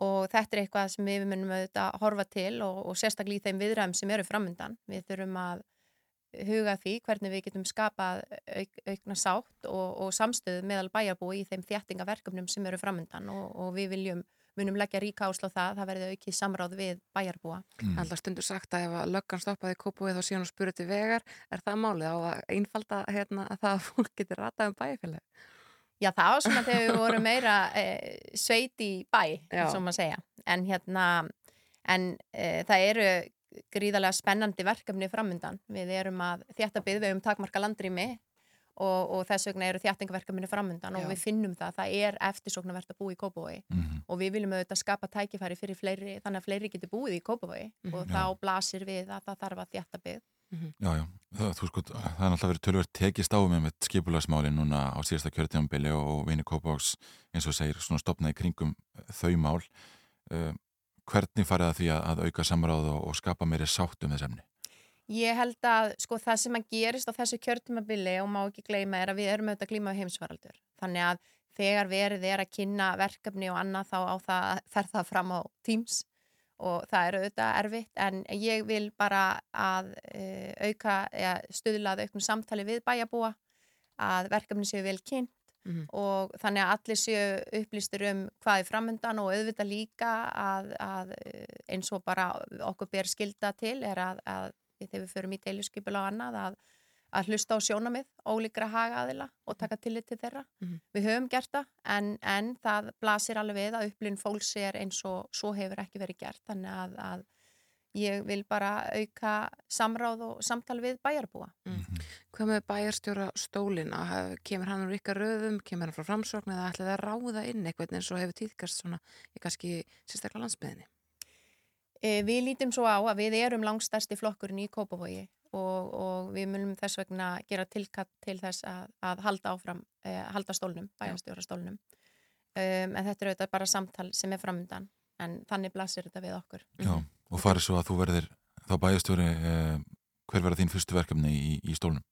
og þetta er eitthvað sem við munum auðvitað horfa til og, og sérstaklega í þeim viðræðum sem eru framundan við þurfum að huga því hvernig við getum skapað auk, aukna sátt og, og samstöðu meðal bæjarbúi í þeim þjættingaverkefnum sem eru framöndan og, og við viljum munum leggja ríka áslá það, það verði aukið samráð við bæjarbúa. Mm. Alltaf stundur sagt að ef að löggan stoppaði kópúið og síðan og spurði til vegar, er það málið á að einfalda hérna, að það að fólk getur ratað um bæjarfélagi? Já, það var svona þegar við vorum meira e, sveit í bæ, Já. svo maður segja. En hérna, en e, það eru gríðarlega spennandi verkefni framundan. Við erum að þjætta byggð, við erum takmarka landrými og, og þess vegna eru þjættingaverkefni framundan og við finnum það, það er eftirsóknarvert að búa í Kópavogi Mhm. og við viljum auðvitað skapa tækifæri fyrir fleiri, þannig að fleiri getur búið í Kópavogi Mhm. og þá blasir við að það þarf að þjætta byggð. Já, já, það, þú sko, það er náttúrulega verið tölverð tekist á með með skipulagsmáli núna á síðasta kjörtíðanbili og, Vini Kópáks eins og segir svona stopnaði kringum þau mál. Uh, hvernig farið að því að, að auka samráð og, og skapa meiri sátt um þess efni? Ég held að sko það sem að gerist á þessu kjörtumabili og má ekki gleyma er að við erum auðvitað glíma við heimsvaraldur. Þannig að þegar verið er að kynna verkefni og annað þá það, fer það fram á Teams og það er auðvitað erfitt en ég vil bara að uh, auka, eða stuðla að auknum samtali við bæjabúa að verkefni séu vel kynnt Mhm. og þannig að allir séu upplýstur um hvað er framöndan og auðvitað líka að, að eh, eins og bara okkur ber skilda til er að, að þegar við förum í deiluskipula og annað að, að hlusta á sjónamið ólíkra hagaðila og taka tillit til þeirra. Mhm. Við höfum gert það en, en það blasir alveg við að upplýn fólks er eins og svo hefur ekki verið gert þannig að, að ég vil bara auka samráð og samtal við bæjarbúa. Hvað með bæjarstjóra stólin? Kemur hann úr ykkar röðum, kemur hann frá framsókn eða ætlaði að ráða inn eitthvað eins og hefur tíðkast svona í kannski sérstaklega landsbyðinni? E, við lítum svo á að við erum langstærsti flokkurinn í Kópavogi og, og við munum þess vegna gera tilkatt til þess að, að halda áfram, e, halda stólnum, bæjarstjóra stólnum. Um, en þetta er auðvitað bara samtal sem er framöndan en þannig blasir þetta við okkur. Já, og farið svo að þú verðir þá bæjastjóri, uh, hver verða þín fyrstu verkefni í, í stólnum?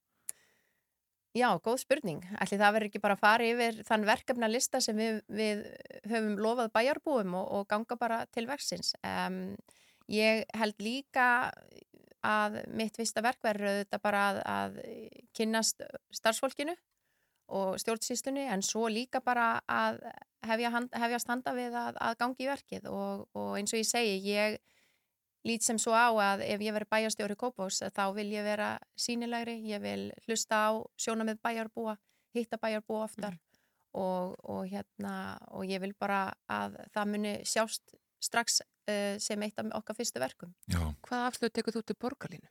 Já, góð spurning. Ætli það verður ekki bara að fara yfir þann verkefna lista sem við, við höfum lofað bæjarbúum og, og ganga bara til verksins. Um, ég held líka að mitt fyrsta verk verður þetta bara að, að kynnast starfsfólkinu og stjórnsýslunni en svo líka bara að hefja hand, hefjast handa við að, að gangi í verkið. Og, og eins og ég segi, ég lít sem svo á að ef ég verið bæjarstjóri Kópós þá vil ég vera sínilegri, ég vil hlusta á sjónamið bæjarbúa, hitta bæjarbúa oftar og, og, hérna, og ég vil bara að það muni sjást strax uh, sem eitt af okkar fyrstu verkum. Já, Hvað afstöðu tekur þú til borgarlínu?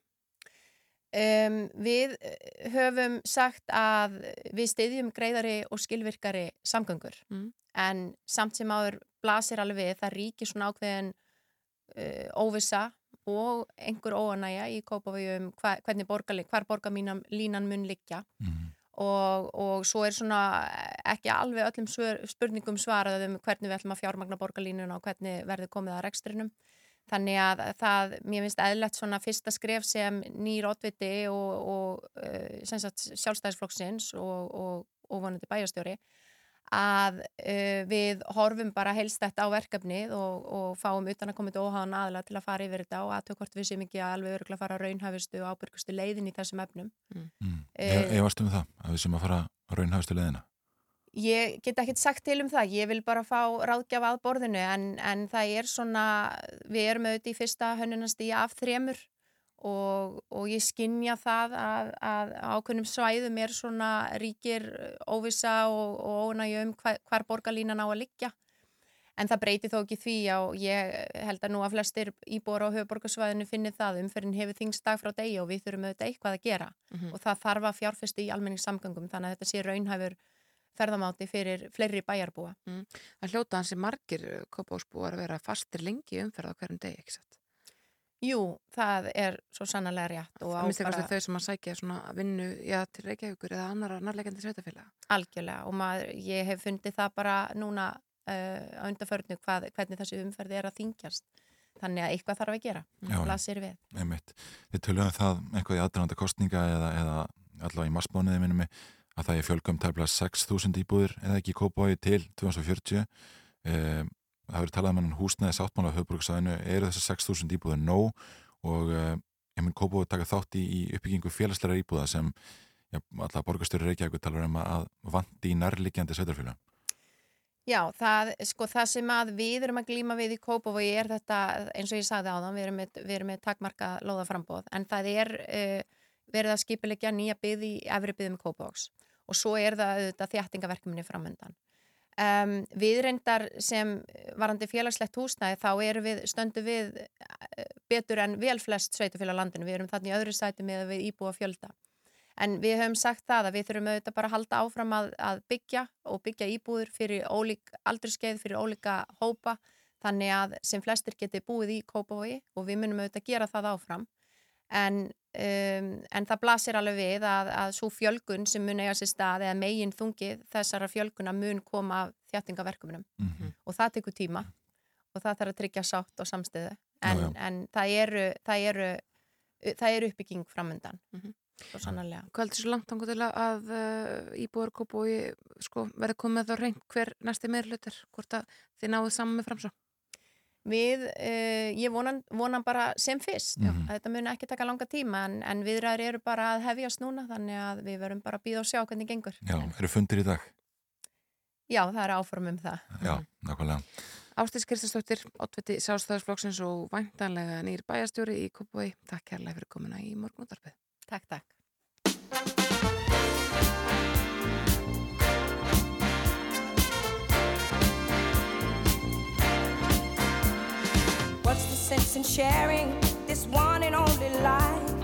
Um, við eh, höfum sagt að við styðjum greiðari og skilvirkari samgöngur Mm. en samt sem áður blasir alveg við það ríkir svona ákveðin uh, óvissa og einhver óanæja í Kópavíum hva, hvernig borgarlín, hvar borgarlínan mun liggja mm, og, og svo er svona ekki alveg öllum svör, spurningum svarað um hvernig við ætlum að fjármagna borgarlínuna og hvernig verður komið að rekstrinum. Þannig að það, mér finnst eðlert svona fyrsta skref sem nýr oddviti og, og sem sagt sjálfstæðisflokksins og, og, vonandi bæjarstjóri að uh, við horfum bara helst þetta á verkefnið og, og fáum utan að koma til óháðan aðla til að fara yfir þetta og aðtöku hvort við séum ekki alveg öruglega að fara raunhafistu og ábyrgustu leiðin í þessum efnum. mm. Eh, Ég varst um það, að við sem að fara að raunhafstu leðina. Ég get ekkert sagt til um það, ég vil bara fá ráðgjafa að borðinu en, en það er svona, við erum auðvitað í fyrsta hönnunastíja af þremur og, og ég skinja það að, að ákveðnum svæðum er svona ríkir óvissa og, og ónægju um hvar, hvar borgarlínan á að liggja. En það breyti þó ekki því og ég held að nú að flestir íbúar á höfuborgarsvæðinu finni það umferðin hefur þingst dag frá degi og við þurfum auðvitað eitthvað að gera Mhm. og það þarf að fjárfesti í almenningssamgöngum þannig að þetta sé raunhæfur ferðamáti fyrir fleiri bæjarbúa. Það hljóta hansi margir kópásbúar að vera fastir lengi umferð á hverjum degi, ekki satt? Jú, það er svo sannarlega rétt og á Það minnst bara eitthvað þau sem að sækja svona vinnu já, til Reykjavíkur eða annara nærleikandi sveitafélaga. algjörlega og maður, ég hef fundið það bara núna uh, á undarförnu hvað, hvernig þessi umferði er að þingjast. Þannig að eitthvað þarf að gera. Blasir við. Einmitt. Við tölum um það eitthvað í aðdrænda kostninga eða, eða allavega í massbóniði minnum að það er fjölgum tæmlega 6.000 íbúðir eða ekki í Kópái til 2040. Um, það verður talað um hann húsnæði sáttmála á höfbruksæðinu. Eru þessar 6.000 íbúðir nóg og um, heiminn Kópó taka þátt í, í uppbyggingu félagsleira íbúða sem já, alltaf borgarstjóri Reykjavík talar um að vandi í nærliggjandi sveitarfélagum. Já, það, sko, það sem að við erum að glíma við í Kópavogi er þetta, eins og ég sagði á það, við erum með, með takmarka lóðaframbóð, en það er uh, verið að skipilegja nýja byggð í efri byggðum Kópavogs og svo er það auðvitað þjættingaverkminni framöndan. Um, við reyndar sem varandi félagslegt húsnæði þá við, stöndu við uh, betur en vel flest sveitufélag landinu, við erum þannig í öðru sæti með að við íbúa fjölda. En við höfum sagt það að við þurfum auðvitað bara að halda áfram að, að byggja og byggja íbúður fyrir ólík aldurskeið, fyrir ólíka hópa þannig að sem flestir geti búið í Kópavogi og við munum auðvitað gera það áfram. En, um, en það blasir alveg við að, að svo fjölgun sem mun eiga sér stað eða megin þungið þessara fjölguna mun koma af þjættingaverkumunum Mm -hmm. og það tekur tíma og það þarf að tryggja sátt og samstöðu en, Já, já. en það eru, það eru, það eru uppbygging framöndan Mhm. svo sannarlega. Hvað heldur svo langt ángu til að, að uh, íbúar Kópavogi sko, verði komið þá reynd hver næsti meirlutur, hvort að þið náðu saman með framsá? Við, uh, ég vonan, vonan bara sem fyrst að þetta muni ekki taka langa tíma en, en viðræður eru bara að hefjast núna þannig að við verum bara að býða og sjá hvernig gengur. Já, eru fundir í dag? Já, það er áform um það. Já, nákvæmlega. Ástís Kristastóttir, oddviti Sástæðarsflokksins og væntanlega nýr bæjastjóri í Kópavogi. Takk kærlega fyrir komuna í morgunúttarpið. Takk, takk. In sharing this one and only life?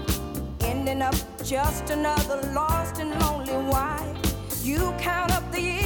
Ending up just another lost and lonely wife. You count up the years,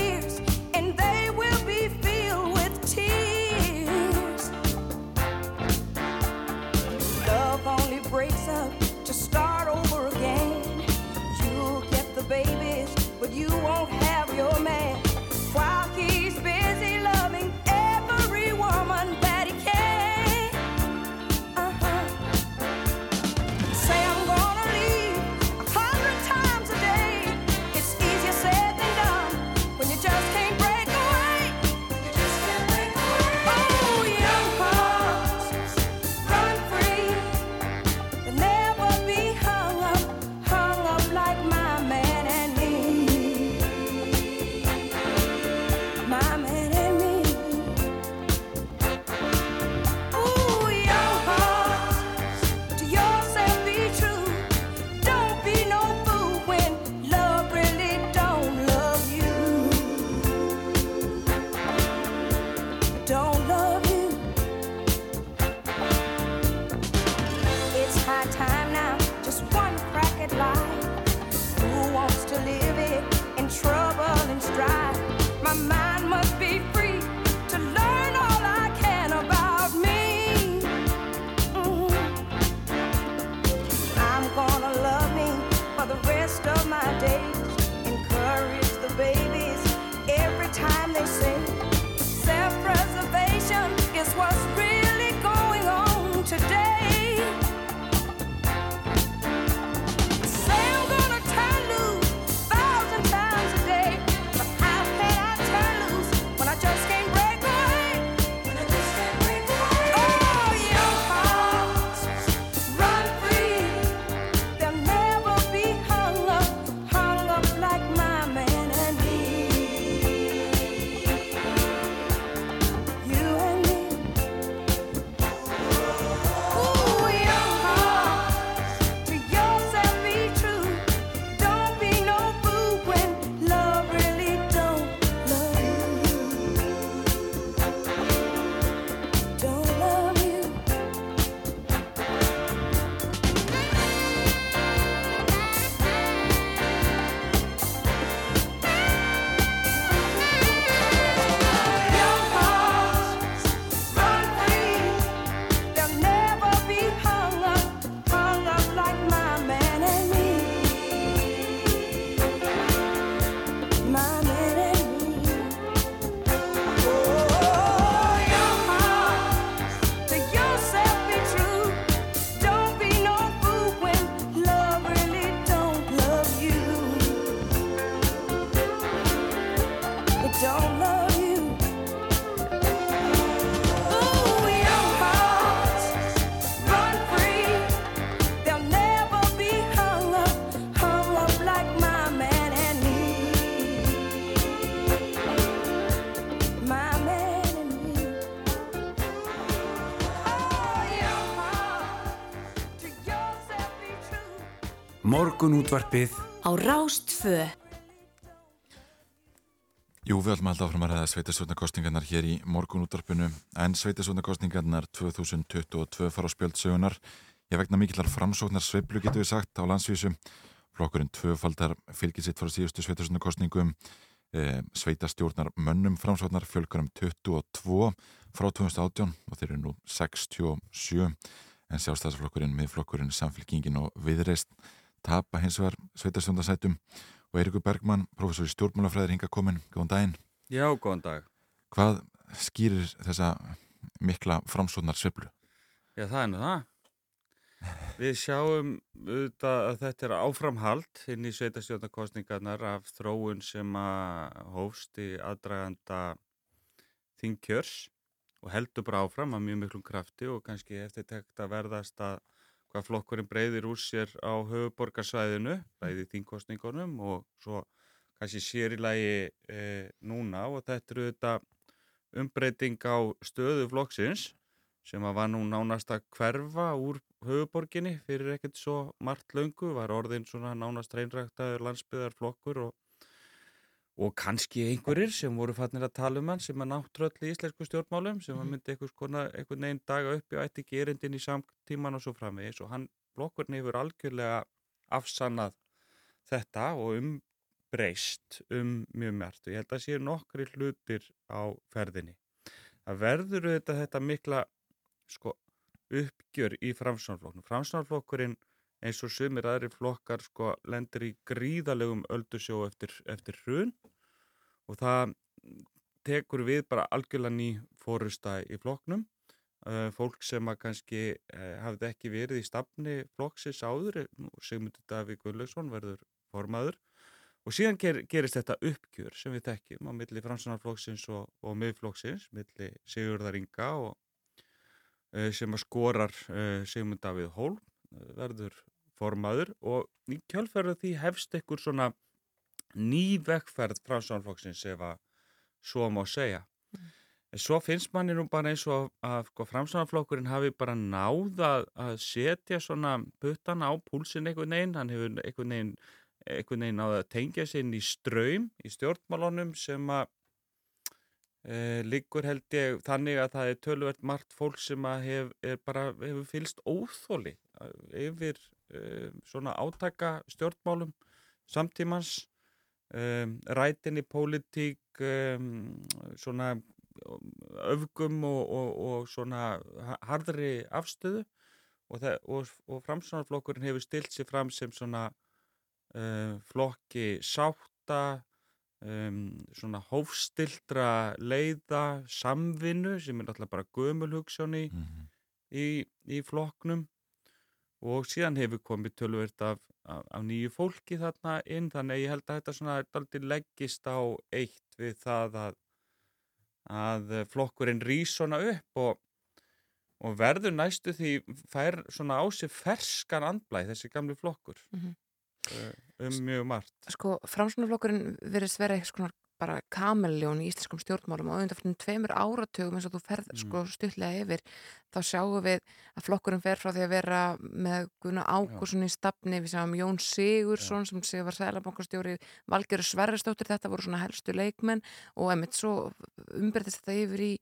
Morgun útvarpið á Rástfö. Jú, við ætlum alltaf áfram að ræða sveitasvöldnarkostningarnar hér í morgun útvarpinu en sveitasvöldnarkostningarnar 2022 fara á spjöldsögunar. Ég vegna mikillar framsóknar sveiblu getur við sagt á landsvísu. Flokkurinn tvöfaldar fylgir sitt frá síðustu sveitasvöldnarkostningum. E, sveitastjórnar mönnum framsóknar fjölgar um 22 frá 2018 og þeir eru nú 67 en sjálfstæðsflokkurinn, miðflokkurinn, samfélkingin og viðreist tapa hins vegar sveitasvöldnarsætum og Eirikur Bergmann, professor í stjórnmálafræðir hinga komin, góðan daginn. Já, góðan dag. Hvað skýrir þessa mikla framsóknar sviblu? Já, það er nú það. Við sjáum auðvitað að þetta er áframhald inn í sveitastjórnarkostningarnar af þróun sem að hófst í aðdraganda þingkjörs og heldur bara áfram að mjög miklum krafti og kannski eftir tekt að verðast að hvað flokkurinn breyðir úr sér á höfuborgarsvæðinu, bæði þingkostningunum og svo kannski sér í lagi e, núna. Og þetta eru þetta umbreyting á stöðu flokksins sem að var nú nánast að hverfa úr höfuborginni fyrir ekkert svo margt löngu, var orðin svona nánast reynræktaður landsbyðarflokkur og og kannski einhverjir sem voru fannir að tala um hann sem að náttröll í íslensku stjórnmálum sem að myndi einhvern veginn daga uppi og ætti gerindin í samtíman og svo framvegis og hann blokkurinn hefur algjörlega afsannað þetta og umbreyst um mjög mert og ég held að séu nokkri hlutir á ferðinni. Það verður þetta, þetta mikla sko, uppgjör í framsvonarflokknum. Framsvonarflokkurinn eins og sumir aðri flokkar sko lendir í gríðalegum öldusjó eftir, eftir hrun og það tekur við bara algjörlega ný fórusta í flokknum. Uh, fólk sem að kannski uh, hafði ekki verið í stafni flokksins áður Sigmundur Davík Gullaugsson verður formaður. Og síðan ger, gerist þetta uppgjör sem við tekjum á milli fransunarflokksins og, og miðflokksins, milli Sigurðar Inga og uh, sem að skorar Sigmund Davíð Hólm verður formaður. Og í kjálfærið því hefst einhver svona ný vekkferð frá Sjónflokksins ef að svo má segja. Mm. Svo finnst manni nú bara eins og að, að sko, framstæðanflokkurinn hafi bara náða að setja svona puttan á púlsinn einhvern veginn, hann hefur einhvern veginn, einhvern veginn náða að tengja sér inn í ströym í stjórnmálunum sem að e, liggur held ég þannig að það er tölvert margt fólk sem að hef, bara, hefur fylst óþóli yfir um, svona átaka stjórnmálum samtímans um, rætin í pólitík um, svona öfgum og, og, og svona hardri afstöðu og, og, og framsvonarflokkurinn hefur stilt sér fram sem svona uh, flokki sátta um, svona hófstildra leiða samvinnu sem er náttúrulega bara gömulhugssjóni mm -hmm. í, í flokknum og síðan hefur komið tölvert af, af, nýju fólki þarna inn þannig ég held að þetta svona aldrei leggist á eitt við það að, að flokkurinn rýs svona upp og, og verður næstu því fær svona á sig ferskan andblæð þessi gamli flokkur mm -hmm. um mjög margt. Sko framsunarflokkurinn verðist vera eitthvað bara kameljón í íslenskum stjórnmálum og auðvitað fyrir tveimur áratugum eins og þú ferð mm. sko stutlega yfir þá sjáum við að flokkurinn fer frá því að vera með Gunnar Ágúrsson í stafni, við sjáum Jón Sigursson Já. sem sé var sælabankastjóri Valgerur Sverrestóttir, þetta voru svona helstu leikmenn og emitt svo umberðist þetta yfir í,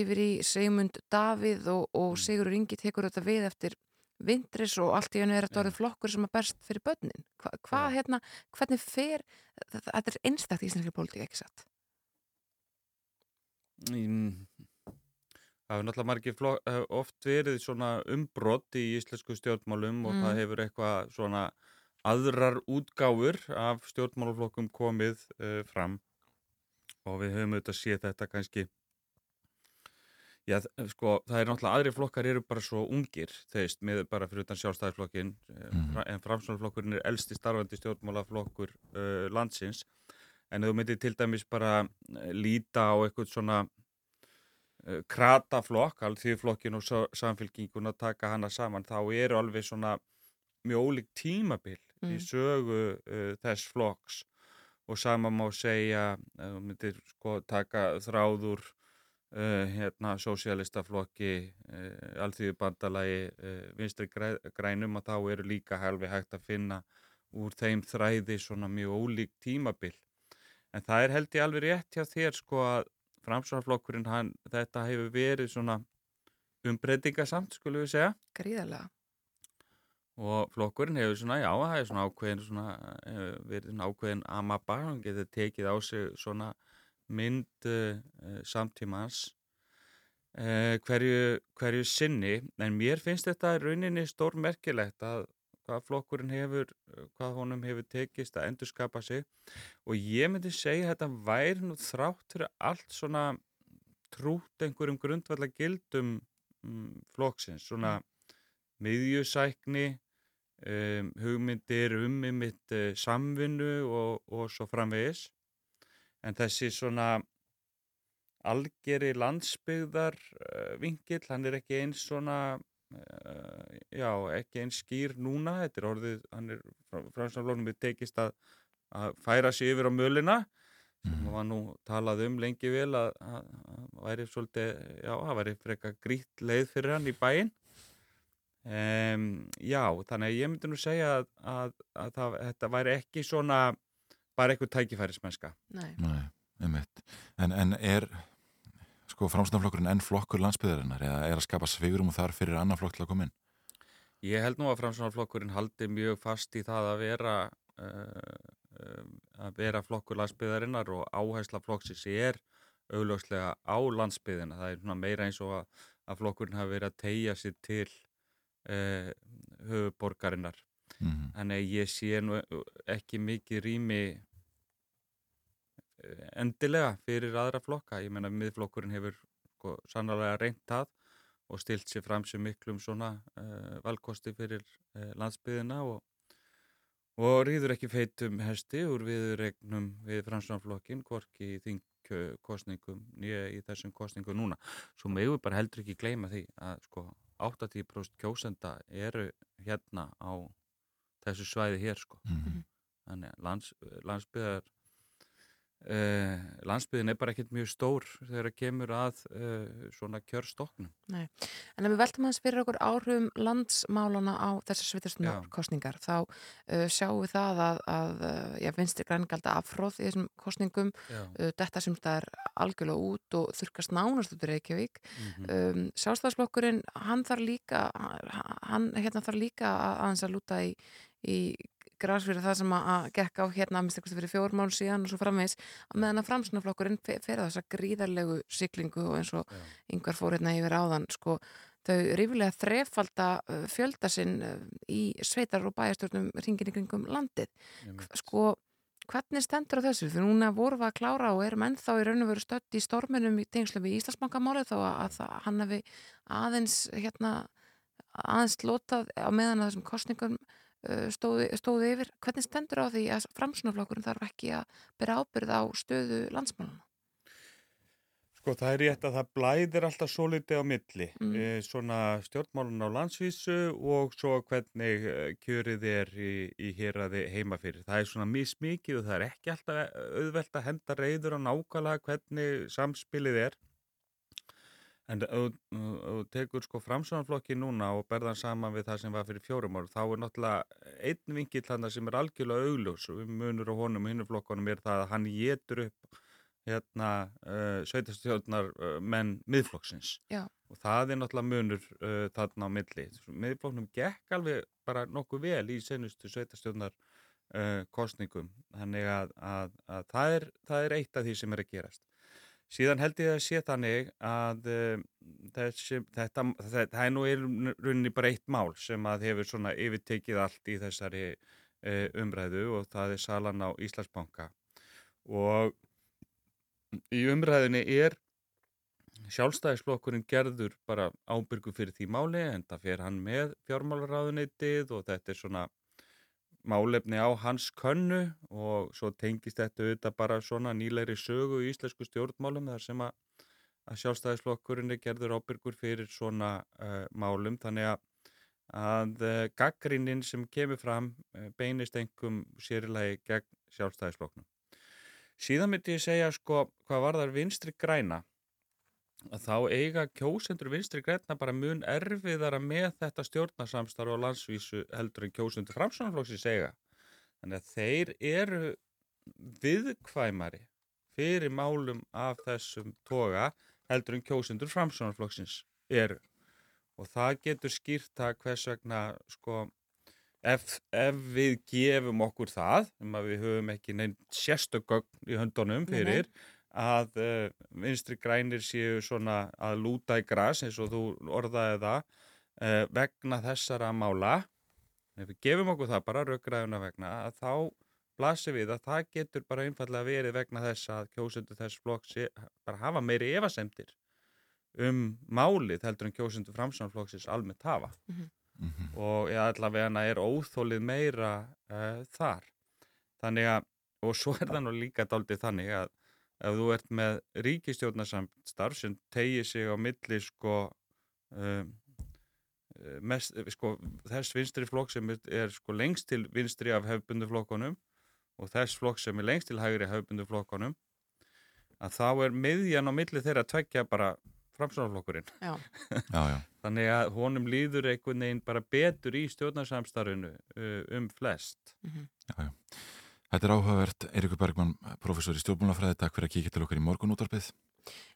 yfir í Seymund Davíð og, og mm. Sigurur Ingi tekur þetta við eftir vindris og allt í hennu er þetta orðið flokkur sem er best fyrir börnin Hva, hvað hérna, hvernig fer þetta er einstakт í íslenski pólitík ekki satt mm. Það hefur náttúrulega margir flok, eh, oft verið svona umbrott í íslensku stjórnmálum og mm. það hefur eitthvað svona aðrar útgáfur af stjórnmáluflokkum komið uh, fram og við höfum auðvitað séð þetta kannski Já, sko, það er náttúrulega aðri flokkar eru bara svo ungir, þeist, með bara fyrir utan sjálfstæðarflokkin, mm. en framsvonarflokkurinn er elsti starfandi stjórnmálaflokkur uh, landsins, en þú myndir til dæmis bara líta á eitthvað svona uh, krataflokk, alveg því flokkin og samfélkingun að taka hana saman, þá eru alveg svona mjög ólík tímabil mm. í sögu uh, þess flokks og sama má segja, þú myndir sko taka þráður Uh, hérna sósialistaflokki uh, alþjóðu bandalagi uh, vinstri grænum og þá eru líka helvi hægt að finna úr þeim þræði svona mjög ólík tímabil. En það er held ég alveg rétt hjá þér sko að framsvarflokkurinn hann, þetta hefur verið svona umbreytingasamt skulum við segja Gríðarlega. og flokkurinn hefur svona, já, það er svona ákveðin svona, hefur verið svona ákveðin amaba, hann getur tekið á sig svona mynd uh, samtímans uh, hverju, hverju sinni, en mér finnst þetta rauninni stórmerkilegt að hvað flokkurinn hefur, hvað honum hefur tekist að endurskapa sig. Og ég myndi segja að þetta væri nú þrátt fyrir allt svona trút einhverjum grundvallar gildum um, flokksins, svona miðjusækni um, hugmyndir um ymitt uh, samvinnu og, og svo framvegis en þessi svona algeri landsbyggðar uh, vingill, hann er ekki eins svona uh, já, ekki eins skýr núna, þetta er orðið hann er framstæðanflóknum við tekist að, að færa sig yfir á mölina sem var nú talað um lengi vel að það væri svolítið, já, það væri freka grýtt leið fyrir hann í bæinn. Um, já, þannig að ég myndi nú segja að, að, að það, þetta væri ekki svona bara eitthvað tækifærismennska Nei. Nei, einmitt. En, en er sko framstæðanflokkurinn enn flokkur landsbyðarinnar eða er að skapa svigurum þar fyrir annar flokk til að koma inn? Ég held nú að framstæðanflokkurinn haldi mjög fast í það að vera uh, uh, að vera flokkur landsbyðarinnar og áhersla flokksins er augljóslega á landsbyðina. Það er svona meira eins og að, að flokkurinn hafi verið að tegja sér til uh, höfuborgarinnar. Mhm. Þannig að ég sé nú ekki mikið rými eh, endilega fyrir aðra flokka. Ég menna miðflokkurinn hefur sko, sannlega reynt það og stilt sér fram sem miklum svona uh, valkosti fyrir uh, landsbyðina og, og rýður ekki feitum hesti úr viðregnum við fransanflokkin, hvorki í þingkostningum nýja í þessum kostningum núna. Svo við bara heldur ekki gleyma því að sko 80% kjósenda eru hérna á þessu svæði hér sko. Mhm. Þannig að lands, landsbyðar uh, landsbyðin er bara ekkert mjög stór þegar það kemur að uh, svona kjörstoknum. Nei, en ef við veltum aðeins fyrir okkur áhrifum landsmálana á þessar sveitarstjórnar kostningar, þá uh, sjáum við það að, að já, vinstri grængalda afhróð í þessum kostningum þetta sem það er algjörlega út og þurkast nánast út í Reykjavík. Mhm. um, sjálfstæðsflokkurinn hann þarf líka hann hérna þarf líka að aðeins að lúta í, í græs fyrir það sem að, að gekk á hérna að minnst fyrir fjórum mál síðan og svo framvegs að meðan að framsunaflokkurinn fer fer þessa gríðarlegu siglingu og eins og yngvar fór hérna yfir áðan sko þau rífilega þrefalda uh, fjölda sinn uh, í sveitar og bæjastjórnum ringin í kringum landið. Sko hvernig stendur á þessu? Fyrir núna vorum við að klára og erum ennþá í raun og veru stödd í storminum í tengslu við Íslandsbankamálið þó að, að það- hann hefði aðeins hérna aðeins lotað á meðan að þessum kostningum stóði, stóði yfir. Hvernig stendur á því að framsunaflokkurinn þarf ekki að bera ábyrð á stöðu landsmálana? Sko það er rétt að það blæðir alltaf svo litið á milli, Mm. mm. svona stjórnmálun á landsvísu og svo hvernig eh, kjörið er í, í héraði heima fyrir. Það er svona mismikið og það er ekki alltaf auðvelt að henda reyður á nákvæmlega hvernig samspilið er. En þú- tekur sko framsvonarflokki núna og berðan saman við það sem var fyrir fjórum ára, þá er náttúrulega einn vingill þarna sem er algjörlega augljós og munur á honum og hinnum flokkonum er það að hann getur upp hérna uh, sveitastjórnar uh, menn miðflokksins Já. og það er náttúrulega munur uh, þarna á milli. Miðflokknum gekk alveg bara nokkuð vel í senustu sveitastjórnar kostningum þannig að, að, að það, er, það er eitt af því sem er að gerast. Síðan held ég að sé þannig að uh, þessi, þetta, það er nú rauninni bara eitt mál sem að hefur svona yfirtekið allt í þessari uh, umræðu og það er salan á Íslandsbanka. Og í umræðinni er sjálfstæðisflokkurinn gerður bara ábyrgu fyrir því máli en það fer hann með fjármálaráðuneytið og þetta er svona málefni á hans könnu og svo tengist þetta auðvitað bara svona nýlegri sögu í íslensku stjórnmálum þar sem að, að sjálfstæðisflokkurinn er gerður ábyrgur fyrir svona uh, málum þannig að, að uh, gaggrinnin sem kemur fram uh, beinist engum sérilagi gegn sjálfstæðisflokknum. Síðan myndi ég segja sko hvað var þar vinstri græna þá eiga kjósendur vinstri græna bara mun erfiðara með þetta stjórnarsamstarf á landsvísu heldur en kjósendur framsvonarflokksins eiga. Þannig að þeir eru viðkvæmari fyrir málum af þessum toga heldur en kjósundur framsónarflokksins eru. Og það getur skýrt það hvers vegna sko ef, ef við gefum okkur það, um að við höfum ekki neinn sérstögögn í höndunum Nei, nei. Að uh, vinstri grænir séu svona að lúta í gras eins og þú orðaði það uh, vegna þessara mála. Ef við gefum okkur það bara raugræðuna vegna að þá blasir við að það getur bara einfallega verið vegna þess að kjósundur þess flokks sé- bara hafa meiri efasemdir um málið heldur en kjósundur framsánflokksins almennt hafa. Mhm. og ég allavega er óþólið meira uh, þar. Þannig að, og svo er það nú líka daldið þannig að ef þú ert með ríkistjórnarsamstarf sem tegir sig á milli sko um, eh, mest, sko, þess vinstri flokk sem er, sko lengst til vinstri af hefbundu flokkonum og þess flokk sem er lengst til hægri hefbundu flokkonum að þá er miðjan á milli þeirra tveggja bara framsónarflokkurinn Já. Já, já. þannig að honum líður einhvern veginn bara betur í stjórnarsamstarfinu uh, um flest Já, já. Þetta er áhugavert, Eirikur Bergmann, professor í stjórnmálafræði, takk fyrir að kíkja til okkar í morgunútvarpið.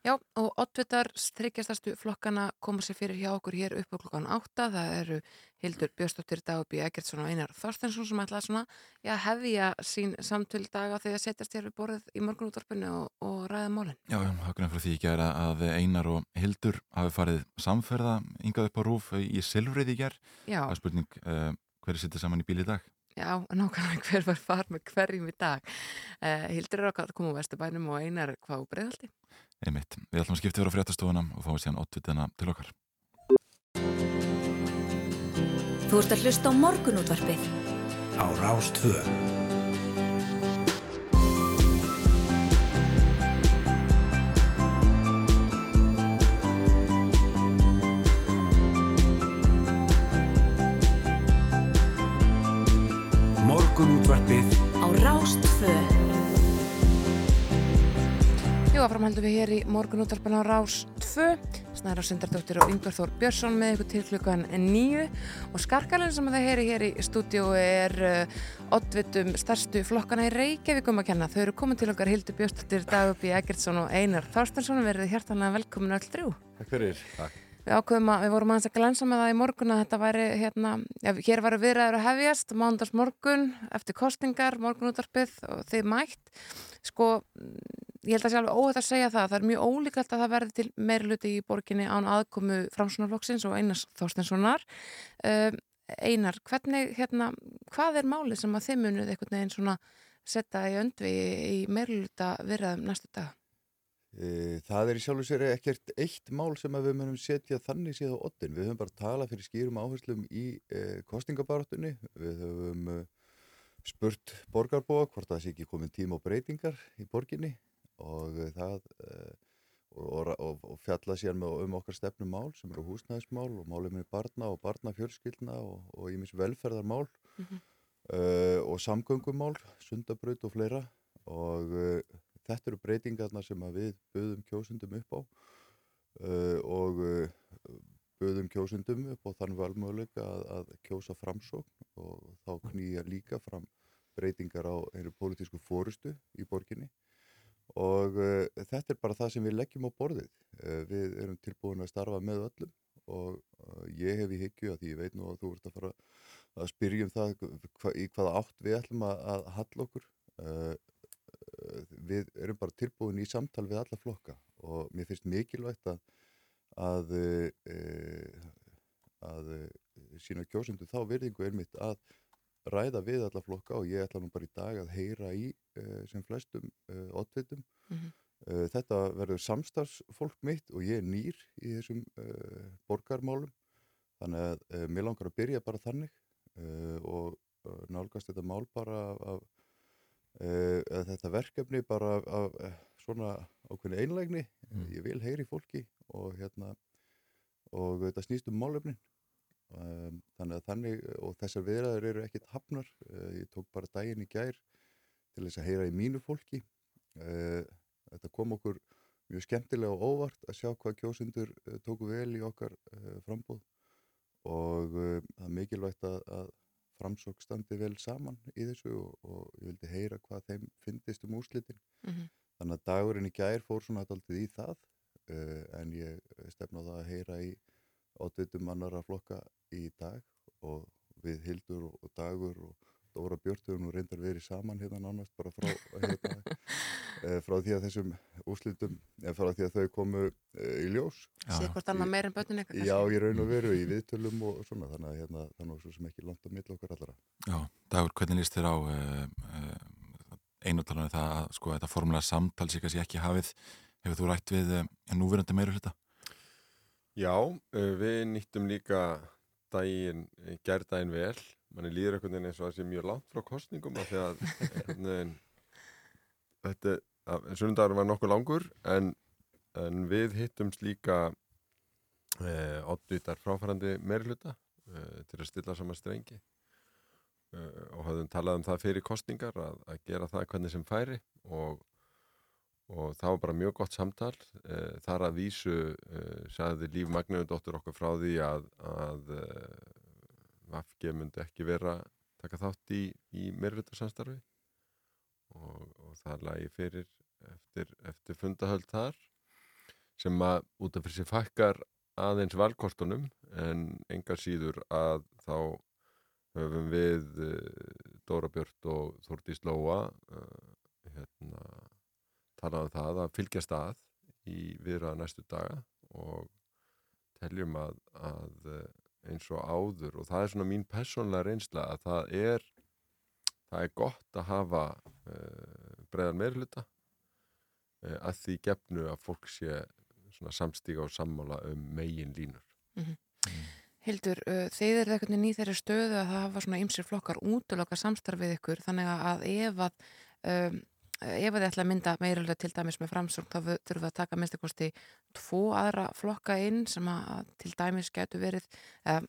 Já, og oddvitar þryggjastastu flokkana koma sér fyrir hjá okkur hér upp á klokkan átta. Það eru Hildur Björnsdóttir Dagbí Eggertsson og Einar Þorstensson sem ætla svona, já, hefja sín samtöl daga þegar setjast hér við borðið í morgunútvarpinu og, og ræða málinn. Já, já, hakunum frá því ég gera að Einar og Hildur hafi farið samferða yngað upp á rúf í Silfrið í ger. Já. Það er spurning, uh, hverju sittir saman í bíl í dag? Já, nákvæmlega hver var far með hverjum í dag. Uh, Hildur er að koma á Vesturbænum og Einar hvað á breiðaldi. Einmitt. Við ætlum að skipta yfir á fréttastofuna og fáum síðan oddvitana til okkar. Þú ert að hlusta á morgunútvarpið. Á Rástvö. Morgunútvarpið Á Rástvö. Jú, áfram heldum við hér í morgunúttarpan á Rás 2. Snæra Sindardóttir og Yngvar Þór Björnsson með ykkur til klukkan nýju og skarkalinn sem það heyri hér í stúdíu er uh, oddvitum stærstu flokkana í Reykjavíkum að kenna. Þau eru komin til okkar Hildur Björnsdóttir, Dagubi Eggertsson og Einar Þorstensson verið hjartanlega velkomin öll þrjú. Takk fyrir. Takk. Við ákveðum að við vorum aðeins að glensa með það í morgun að þetta væri hérna, já, hér varu viðræður að hefjast, mándags morgun, eftir kostingar, morgunútarpið og þið mætt. Sko, ég held að sé alveg óhætt að segja það, það er mjög ólíkalt að það verði til meiri luti í borginni án aðkomu framsunarflokksins og Einars Þorstenssonar. Um, Einar, hvernig, hérna, hvað er málið sem að þið munuð einhvern veginn svona setja í öndvi í meiri luta viðræðum næstu dag? E, Það er í sjálfu sér ekkert eitt mál sem við munum setja þannig séð á oddin. Við höfum bara talað fyrir skýrum áherslum í e, kostingabarátunni. Við höfum e, spurt borgarbúa hvort það sé ekki komin tíma og breytingar í borginni og það og, og, og fjalla sér með um okkar stefnum mál sem eru húsnæðismál og málum með barna og barnafjölskyldna og, og ímis velferðarmál Mhm. uh, og samgöngumál, sundabraut og fleira og þetta eru breytingarna sem við buðum kjósundum upp á uh, og uh, buðum kjósundum upp á þann valmöguleika að, að kjósa framsókn og þá knýja líka fram breytingar á einu pólitísku fórustu í borginni og uh, þetta er bara það sem við leggjum á borðið. Uh, við erum tilbúin að starfa með öllum og uh, ég hef í hyggju að því ég veit nú að þú ert að fara að spyrja um það hva, í hvaða átt við ætlum að, að halla okkur. Við erum bara tilbúin í samtal við alla flokka og mér finnst mikilvægt að að, uh, að sína kjósundu þá virðingu er mitt að ræða við alla flokka og ég ætla nú bara í dag að heyra í uh, sem flestum uh, oddvitum. Mhm. Uh, þetta verður samstarfsfólk mitt og ég er nýr í þessum borgarmálum þannig að mér langar að byrja bara þannig og nálgast þetta mál bara af, af uh, þetta verkefni bara af, af uh, svona ákveðni einlægni ég vil heyri fólki og hérna og þetta snýst um málefnin. Um, þannig að þannig og þessar viðræður eru ekkit hafnar. Uh, ég tók bara daginn í gær til þess að heyra í mínu fólki. Uh, þetta kom okkur mjög skemmtilega og óvart að sjá hvað kjósundur tóku vel í okkar frambóð og það er mikilvægt að, að framsók standi vel saman í þessu og, og ég vildi heyra hvað þeim fyndist um úrslitin. Mhm. Þannig að dagurinn í gær fór svona daldið í það uh, en ég stefna á það að heyra í átvitum annara flokka í dag og við Hildur og, og Dagur og Dóra Björn höfum nú reyndar verið saman hérna nánast bara frá, hérna, eh, frá því að þessum úrslitum, eða frá því að þau komu eh, í ljós. Sér hvort annað meir en börnin ykkar Já, í raun og veru í viðtölum og svona, þannig að hérna, þannig að svo sem ekki langt á milli okkar allara. Já, Dagur, hvernig líst þér á einutalunum það að sko þetta formulega samtal sér kannski ekki hafið hefur þú rætt við núverandi meira hluta? Já, við nýttum líka daginn, gerðdaginn vel manni líður einhvern veginn eins og það sé mjög langt frá kostningum af því að veginn þetta, sunnundagur var nokkuð langur en, en við hittumst líka eh, oddvítar fráfærandi meirluta eh, til að stilla saman strengi eh, og hafðum talað um það fyrir kostningar að, að gera það hvernig sem færi og og það var bara mjög gott samtal. Eh, þar að vísu eh, sagði Líf Magniðundóttur okkur frá því að, að eh, Vafge myndi ekki vera taka þátt í, í meirhutasamstarfi og, og það lagi fyrir eftir, eftir fundahöld þar sem að út af fyrir sig fækkar aðeins valkostunum en enga síður að þá höfum við Dóra Björn og Þúrdís Lóa hérna talað um það að fylgjast að í viðraða næstu daga og teljum að, að eins og áður og það er svona mín personlega reynsla að það er það er gott að hafa uh, breiðan meirluta uh, að því gefnu að fólk sé svona samstíga og sammála um megin línur mm -hmm. Hildur, uh, þeir eru eitthvað ný þeirri stöðu að það hafa svona ymsir flokkar útlöka samstarfið ykkur þannig að ef að um, ef þið ætla að mynda meirilega til dæmis með framsókn þá þurfum við að taka minnstakosti tvo aðra flokka inn sem að til dæmis getur verið um,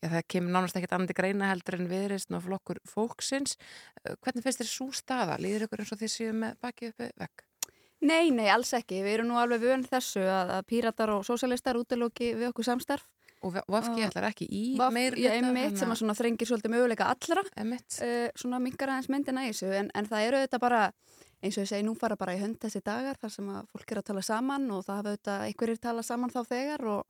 já, það kemur nánast ekkert annandi greina heldur en viðrist og flokkur fólksins hvernig finnst þér svo staða? Lýður ykkur eins og þið séu með bakið uppi vekk? Nei, nei, alls ekki. Við erum nú alveg vön þessu að, að píratar og sósjálistar útlöki við okkur samstarf Og Vafki ætlar ekki í meir hluta? Einmitt sem að svona þrengir svolítið möguleika allra. Einmitt. Uh, svona mingar aðeins myndina í þessu en, en það eru þetta bara eins og ég segi, nú fara bara í hönd þessi dagar þar sem að fólk er að tala saman og það hafa auðvitað einhverjir tala saman þá þegar og,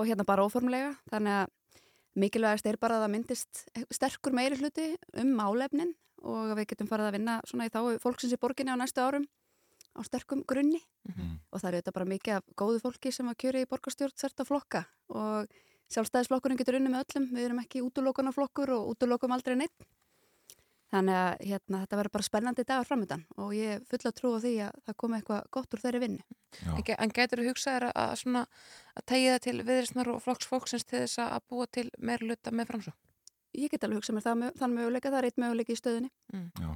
og hérna bara óformlega. Þannig að mikilvægast er bara að það myndist sterkur meiri hluti um málefnin og að við getum farið að vinna svona í þá fólksins í borginni á næstu árum á sterkum grunni. Mm -hmm. og það er auðvitað bara mikið af góðu fólki sem að kjöri í borgarstjórn sérta flokka. Og sjálfstæðisflokkurinn getur unni með öllum, við erum ekki útlokunarflokkur og útlokum aldrei neitt Þannig að hérna, þetta verður bara spennandi dagar framöndan og ég er full að trúa því að það komi eitthvað gott úr þeirri vinnu. En, en getur þú hugsaður að, svona, að tegja það til viðrisnar og flokksfólksins til þess að búa til meir luta með framsók? Ég get alveg hugsað mér það, þann möguleika, það er eitt möguleika í stöðunni. Mm. Já,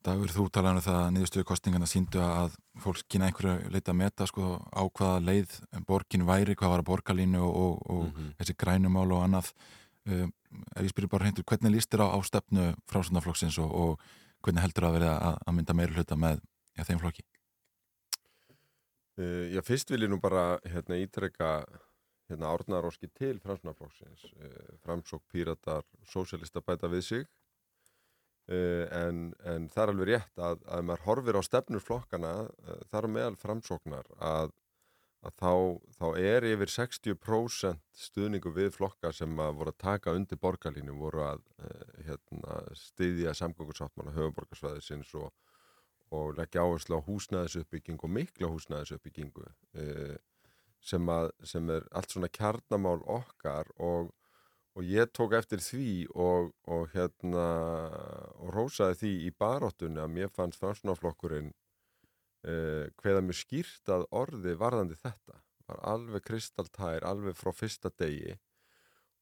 Dagur, þú talaði um það að niðurstöðu kostningarna síndu að fólk kynna einhverju leita að meta sko, á hvaða leið borgin væri, hvað var að borgarlínu og, og, og mm -hmm. þessi grænumál og annað. Um, ef ég spyrir bara hreintur, hvernig líst þér á, á stefnu frásundaflokksins og, og hvernig heldur að verða að, að mynda meira hluta með ja, þeim flokki? Uh, já, fyrst vil ég nú bara hérna, ítrekka hérna, árnaróski til frásundaflokksins uh, framsók, píratar, sósélista bæta við sig uh, en, en það er alveg rétt að, að maður horfir á stefnur flokkana þar meðal framsóknar að að þá, þá er yfir 60% stuðningu við flokka sem að voru að taka undir borgarlínu voru að uh, hérna, styðja samgöngusáttmála höfuborgarsvæðisins og, og leggja áherslu á húsnæðisuppbyggingu og mikla húsnæðisuppbyggingu uh, sem, að, sem er allt svona kjarnamál okkar og, og ég tók eftir því og, og hérna og rósaði því í baróttunni að mér fannst fransnaflokkurinn Uh, hveða mjög skýrt að orði varðandi þetta. Var alveg kristaltær, alveg frá fyrsta degi.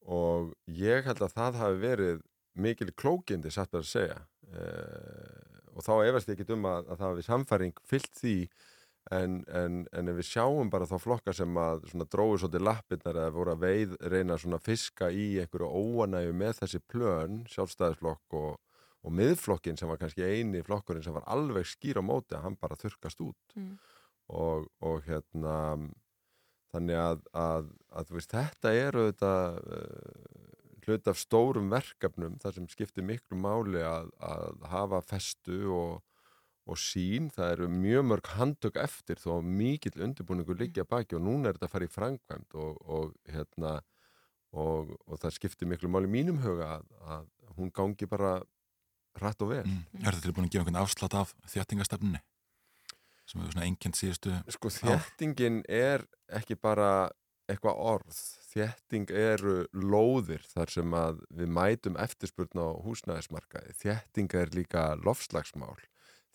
Og ég held að það hafi verið mikil klókindi satt að segja. Uh, og þá efast ég ekki um að, að það hafi samfæring fyllt því. En, en, en ef við sjáum bara þá flokka sem að dróðu svolítið lappirnar eða voru að veið reyna að fiska í einhverju óanægu með þessi plön, sjálfstæðisflokk og og miðflokkin sem var kannski eini flokkurinn sem var alveg skýr á móti að hann bara þurkast út. Mm. og, og hérna þannig að, að, að veist, þetta eru þetta uh, hlut af stórum verkefnum þar sem skiptir miklu máli að, að hafa festu og, og sín, það eru mjög mörg handtök eftir þó mikill undirbúningur liggja baki og núna er þetta að fara í framkvæmt og, og hérna og, og það skiptir miklu máli mínum huga að, að hún gangi bara hratt og vel. Mm. Er þetta tilbúin að gefa einhvern afslátt af þjættingastefninni? Sem hefur svona engjent síðustu Sko þjættingin er ekki bara eitthvað orð. Þjætting eru lóðir þar sem að við mætum eftirspurn á húsnæðismarkaði. Þjætting er líka lofslagsmál.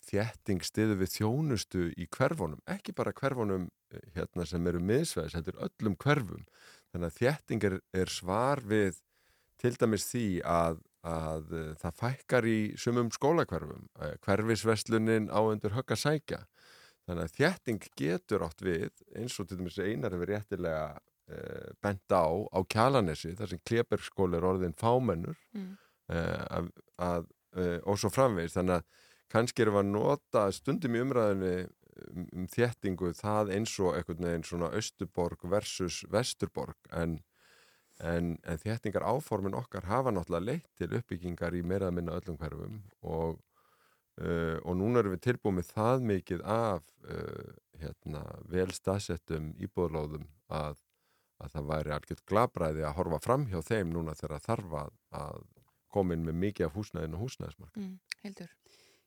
Þjætting stiður við þjónustu í hverfunum, ekki bara hverfunum hérna, sem eru miðsveðis, þetta er öllum hverfum. Þannig að þjætting er, er svar við til dæmis því að, að uh, það fækkar í sumum skólakverfum. Uh, hverfisveslunin á undir högg að sækja. Þannig að þjætting getur átt við, eins og til dæmis einar hefur réttilega uh, bent á, á kjalanessi, þar sem kleberskóli er orðin fámennur Mm. að, að, og svo framvegis. Þannig að kannski við að nota stundum í umræðinni um, um þjættingu það eins og einhvern veginn svona Östuborg versus Vesturborg en, en, en þjættingar áformin okkar hafa náttúrulega leitt til uppbyggingar í meira að minna öllum hverfum og, uh, og núna erum við tilbúið með það mikið af uh, hérna, vel staðsettum íbúðlóðum að, að það væri algjört glabræði að horfa fram hjá þeim núna þegar þarf að, inn með mikið af húsnæðin og húsnæðismark. Mm, Hildur.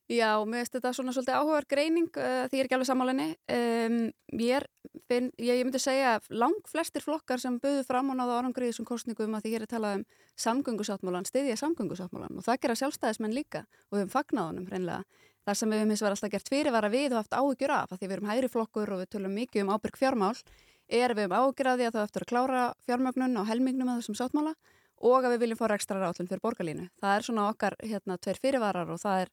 Já, mér finnst þetta svona svolítið áhugaður greining uh, því ég er ekki alveg sammálinni. Um, ég, finn, ég, ég myndi segja að lang flestir flokkar sem buðu fram og náðu árangri í þessum kostningum að því hér er talað um samgöngusáttmálan, stiðja samgöngusáttmálan og það gera sjálfstæðismenn líka og við höfum fagnað honum hreinlega. Það sem við höfum hins vegar alltaf gert fyrirvara við og haft áhugjur af að því við erum hægri flokkur og við tölum mikið um ábyrg fjármál er við af því að það eftir að klára fjármögnun á helmingnum að þessum sáttmála og að við viljum fá ekstra rátlun fyrir borgarlínu. Það er svona okkar hérna, tveir fyrirvarar og það er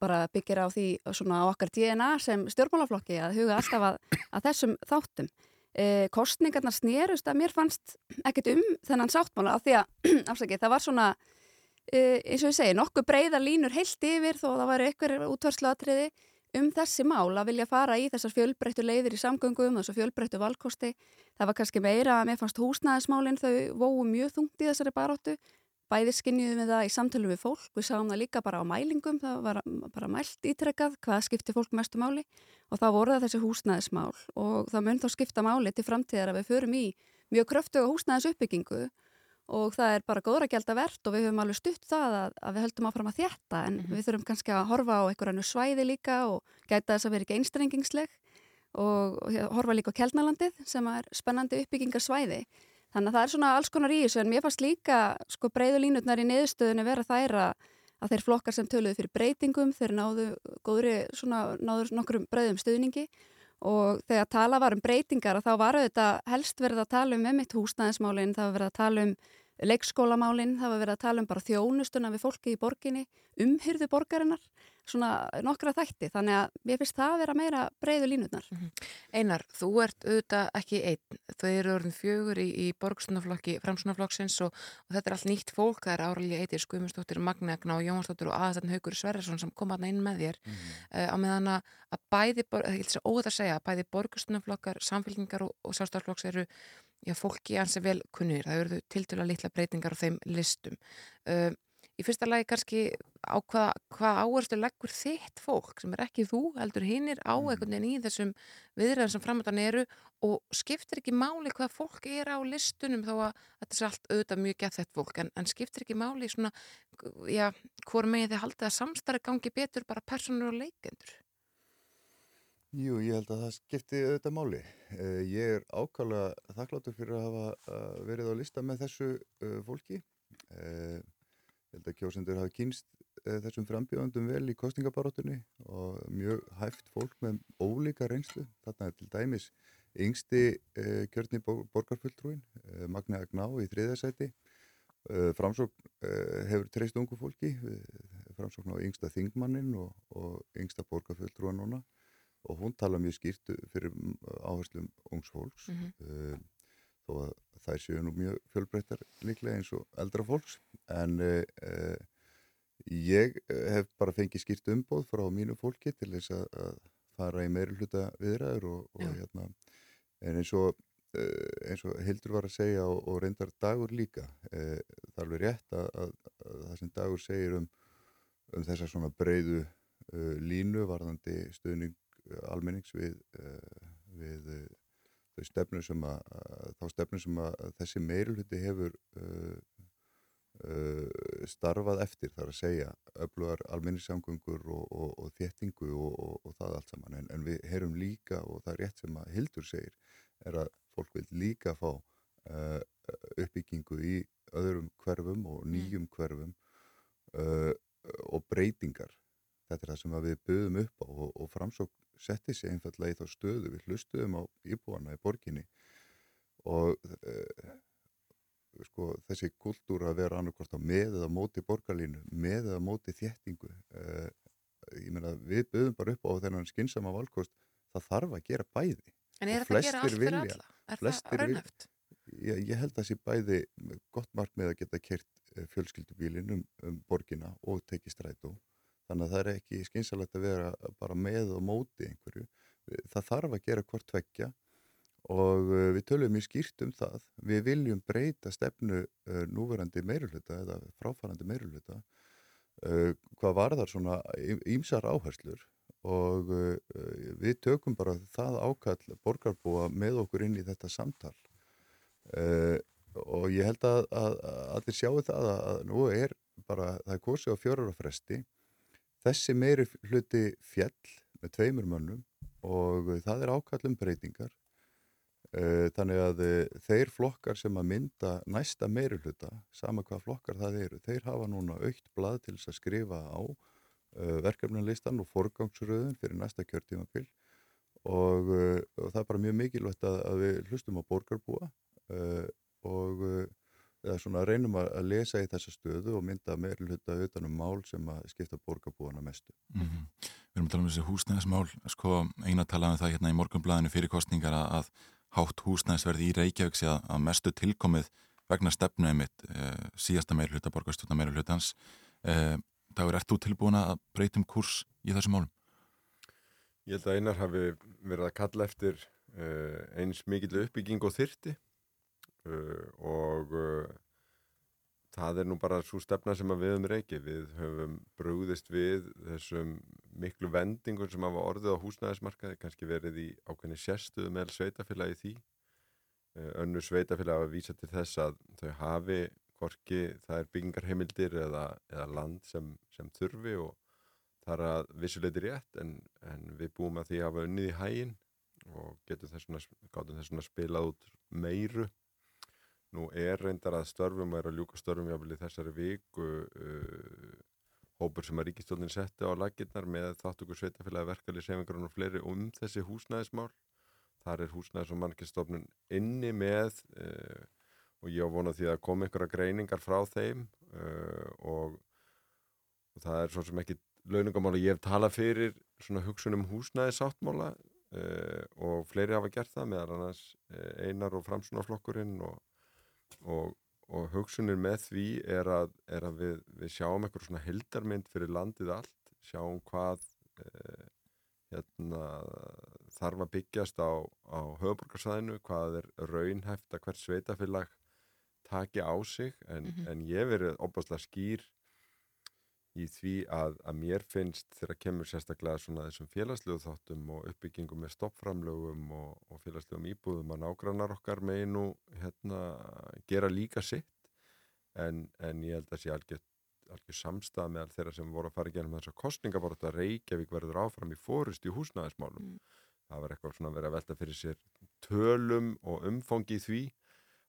bara byggir á því svona á okkar DNA sem stjórnmálaflokki að huga alltaf að, að þessum þáttum. E, kostningarnar snérust að mér fannst ekkert um þennan sáttmála af því að, afsakið, það var svona e, eins og ég segi, nokkuð breyðar línur heilt yfir þó það væri ykkur útvarslatriði um þessi mál að vilja fara í þessar fjölbreyttu leiðir í samgöngum, þessar fjölbreyttu valkosti. Það var kannski meira að mér fannst húsnæðismálinn þau vóu mjög þungt í þessari baróttu bæði skinnjuðum við það í samtölu við fólk, við sáum það líka bara á mælingum, það var bara mælt ítrekkað hvað skipti fólk mestu máli og þá voru það þessi húsnæðismál og það mun þá skipta máli til framtíðar að við förum í mjög kröftuga húsnæðisuppbyggingu og það er bara góðra gælda verðt og við höfum alveg stutt það að, að við höldum áfram að þjætta en mm -hmm. við þurfum kannski að horfa á einhverjanu svæði líka og gæta þess að vera ekki einstrengingsleg og, horfa líka á Kelnalandið sem er spennandi uppbyggingarsvæði Þannig að það er svona alls konar í þessu en mér fannst líka sko breyðu línutnar í niðurstöðinu vera þær að, að þeir flokkar sem töluðu fyrir breytingum þeir náðu góðri svona náður nokkur breyðum stuðningi. Og þegar tala var um breytingar þá var þetta helst verið að tala um emitt húsnæðismálinn, það var verið að tala um leikskólamálinn, það var verið að tala um bara þjónustuna við fólki í borginni, umhyrðu borgarinnar, svona nokkra þætti, þannig að mér finnst það að vera meira breyðu línutnar. -hmm. Einar, þú ert auðvitað ekki einn, þau eru orðin fjögur í, í borgstunaflokki, framsunaflokksins og, og þetta er allt nýtt fólk, það er áralegi eitir Skumustóttir, Magnegna og Jónsdóttir og aðastættin Haugur Sverresson sem kom aðna inn með þér mm -hmm. uh, á meðan að bæði, ég vil segja óða að segja, að bæði borgstunaflokkar, samfélkingar og, og sástaflokks eru já, fólki ansi vel kunnir, það eru til dæla litla breytingar á þeim listum. Uh, í fyrsta lagi kannski á hvað, hvað áherslu leggur þitt fólk sem er ekki þú, heldur hinnir á einhvern veginn í þessum viðræðum sem framöndan eru og skiptir ekki máli hvað fólk er á listunum þó að þetta er allt auðvitað mjög gett þetta fólk en, en skiptir ekki máli svona, já, hvort meginn þið haldið að samstarri gangi betur bara personur og leikendur? Jú, ég held að það skipti auðvitað máli. Uh, ég er ákvæmlega þakkláttur fyrir að hafa uh, verið á lista með þessu uh, fólki. Ég held að kjósendur hafa kynst þessum frambjóðandum vel í kostningabaróttunni og mjög hæft fólk með ólíka reynslu. Þarna er til dæmis yngsti kjörni borgarfulltrúin, Magna Agná í þriðasæti. Framsókn hefur treyst ungu fólki, framsókn á yngsta þingmannin og, og yngsta borgarfulltrúa núna og hún tala mjög skýrt fyrir áherslum ungs fólks mm -hmm. Þó að þær séu nú mjög fjölbreyttar líklega eins og eldra fólks. En uh, ég hef bara fengið skýrt umbóð frá mínu fólki til þess að, að fara í meiri hluta viðræður og, og hérna en eins og, uh, eins og Hildur var að segja og, og reyndar dagur líka uh, það er alveg rétt að, að, að það sem Dagur segir um, um þessa svona breyðu uh, línu varðandi stuðning uh, almennings við, uh, við þau stefnu sem að, þá stefnu sem að, þessi meiruluti hefur uh, uh, starfað eftir þar að segja öflugar almenningssamgöngur og, og, og þéttingu og, og það allt saman. En, en við heyrum líka og það er rétt sem að Hildur segir er að fólk vil líka fá uh, uppbyggingu í öðrum hverfum og nýjum hverfum uh, og breytingar. Þetta er það sem við buðum upp á og, og framsók setti sig einfallega í þá stöðu við hlustuðum á íbúana í borginni og uh, sko, þessi kultúr að vera annarkort á með eða móti borgarlínu, með eða móti þéttingu uh, ég meina við buðum bara upp á þennan skynsama valkost það þarf að gera bæði En er þetta að gera allt fyrir alla? Er það raunhæft? ég, ég held að sé bæði gott markmið að geta kert fjölskyldubílin um, um borgina og tekið strætó þannig að það er ekki skynsalegt að vera bara með og móti einhverju. Það þarf að gera hvort tveggja og uh, við tölum mjög skýrt um það. Við viljum breyta stefnu uh, núverandi meirulhuta eða fráfarandi meirulhuta uh, hvað varðar svona ímsar áherslur og við tökum bara það ákall borgarbúa með okkur inn í þetta samtal. Og ég held að, að, að allir sjáu það að, að nú er bara, það er kosið á fjórar á fresti þessi meiri hluti fjall með tveimur mönnum og það er ákall um breytingar uh, þannig að uh, þeir flokkar sem að mynda næsta meiri hluta, sama hvað flokkar það eru, þeir hafa núna aukt blað til þess að skrifa á uh, verkefnarlistan og forgangsröðun fyrir næsta kjörtímabil og, og það er bara mjög mikilvægt að, að við hlustum á borgarbúa og eða svona reynum að, að lesa í þessa stöðu og mynda meiri hluta utanum mál sem að skipta borgarbúana mestu. Mhm. Við erum að tala um þessi húsnæðismál, sko, eina talaði um það hérna í morgunblæðinu fyrir kostningar að, að hátt húsnæðisverði í Reykjavík sé að, mestu tilkomið vegna stefnu einmitt e, síðasta meiri hluta, borgarstjórna meiri hlutans. E, Dagur, ert þú tilbúin að breytum kurs í þessum málum? Ég held að einar hafi verið að kalla eftir uh, eins mikill uppbygging og þyrti og uh, það er nú bara svo stefna sem við höfum reykið. Við höfum brúðist við þessum miklu vendingum sem hafa orðið á húsnæðismarkaði, kannski verið í ákveðni sérstuðu meðal sveitafélagi því. Uh, önnu sveitafélagi hafa vísa til þess að þau hafi hvorki það er byggingarheimildir eða, eða land sem, sem þurfi og það er að vissuleiti rétt en, en við búum að því að hafa unnið í hægin og getum þessuna, gátum þessuna spilað út meiru. Nú er reyndar að störfum og er að ljúka störfum jáfnvel í þessari viku uh, hópur sem að ríkistjónin setti á laginnar með þáttöku sveitafélagi verkefli sefingar og fleiri um þessi húsnæðismál. Þar er húsnæðis og mannskistofnun inni með uh, og ég á vona því að koma einhverja greiningar frá þeim uh, og, og það er svo sem ekki launungamála, ég hef talað fyrir svona hugsunum húsnæði sáttmála uh, og fleiri hafa gert það meðal annars uh, einar og framsunarflokkurinn og, og, og hugsunin með því er að, er að við, við sjáum eitthvað svona hildarmynd fyrir landið allt, sjáum hvað uh, hérna, þarf að byggjast á, á höfuborgarsæðinu, hvað er raunhæft að hvert sveitafélag taki á sig en, Mhm. en ég verið opaslega skýr í því að, að mér finnst þegar kemur sérstaklega svona þessum félagslegu þáttum og uppbyggingum með stoppframlögum og, og félagslegum íbúðum að nágrannar okkar megi nú hérna gera líka sitt. En, en ég held að sé algjör, algjör samstað með þeirra sem voru að fara genum þess að kostningaborta að Reykjavík verður áfram í fórust í húsnæðismálum. Það var eitthvað svona verið að velta fyrir sér tölum og umfangi því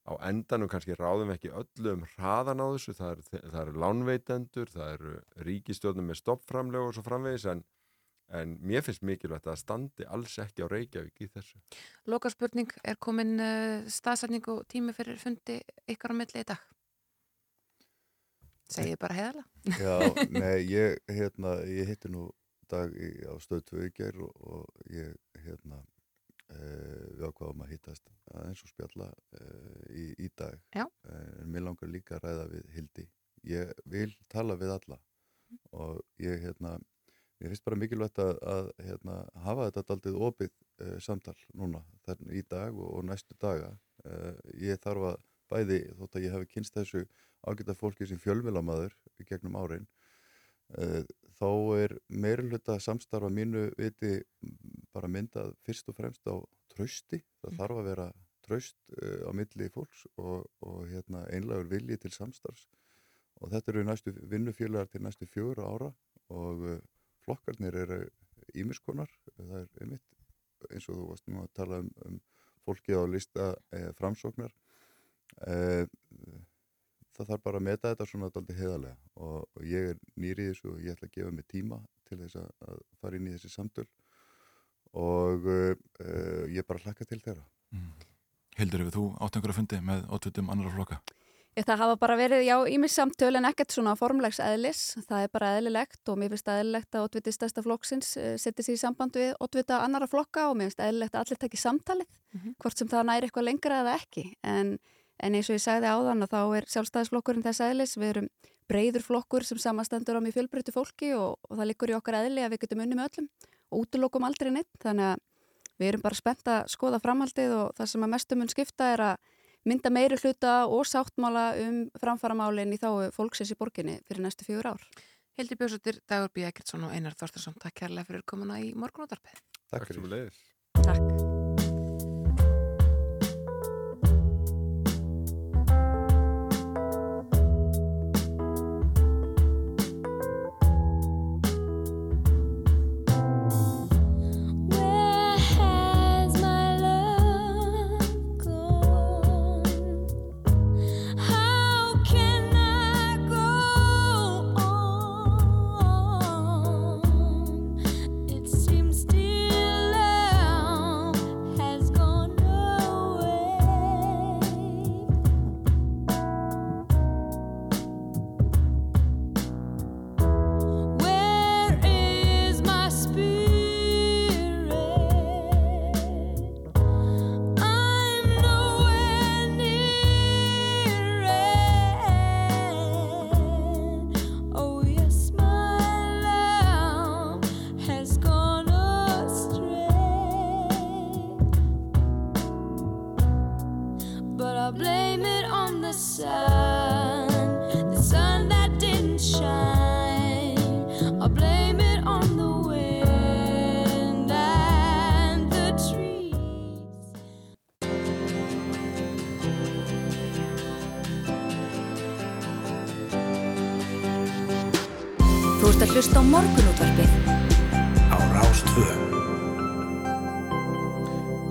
á endanum kannski ráðum við ekki öllum hraðan á þessu, það eru, það eru lánveitendur, það eru ríkistjórnum með stoppframlög og svo framvegis en, en mér finnst mikilvægt að standi alls ekki á Reykjavík í þessu. Loka spurning, er komin uh, staðsætning og tími fyrir fundi ykkar á milli í dag? Segið bara heiðala. Já, nei, ég, hérna, ég hitti nú dag í, á stöð 2 í ger og, og ég, hérna, við ákvaðum að hittast aðeins og spjalla e, í, í dag. Já. En mér langar líka að ræða við Hildi. Ég vil tala við alla og ég, hérna, ég finnst bara mikilvægt að, að hérna, hafa þetta daldið opið e, samtal núna, þarna í dag og, og næstu daga. E, ég þarf að bæði þótt að ég hafi kynst þessu ágæta fólki sem fjölmjölamæður gegnum árin uh, þá er meira hluta samstarfa mínu viti bara myndað fyrst og fremst á trausti. Það Mm. þarf að vera traust uh, á milli fólks og, og hérna, einlegur vilji til samstarfs. Og þetta eru næstu vinnufélagar til næstu fjögur ára og uh, flokkarnir eru ímiskonar, það er einmitt eins og þú varst nú að tala um, um fólki á lista eh, framsóknar. Eh, það þarf bara að meta þetta svona daldi heiðarlega og, og ég er nýri í þessu og ég ætla að gefa mig tíma til þess að, að fara inn í þessi samtöl og uh, ég bara hlakka til þeirra Hildur, hefur þú átt einhverja fundi með ótvitum annara flokka? Ég, það hafa bara verið, já, ímis samtöl en ekkert svona formlegs eðlis. Það er bara eðlilegt og mér finnst eðlilegt að ótviti stærsta flokksins uh, setja sér í samband við ótvita annara flokka og mér finnst eðlilegt að allir tekja samtalið, Mhm. hvort sem það næri eitthvað lengra eða ekki. En, en eins og ég sagði áðan að þá er sjálfstæðisflokkurinn þess eðlis, við erum breyður flokkur sem samastendur á mjög fjölbreytu fólki og, og það liggur í okkar eðli að við getum unni með öllum og útlokum aldrei neitt, þannig að við erum bara spennt að skoða framhaldið og það sem að mestum mun skipta er að mynda meiri hluta og sáttmála um framfaramálinn í þá fólksins í borginni fyrir næstu fjögur ár. Hildur Björnsóttir, Dagur B. Ekkertsson og Einar Þorstarsson, takk kærlega fyrir komuna í morgunútarpið. Takk fyrir leiðis. Takk. Morgunútvarpið. Á Rástvö.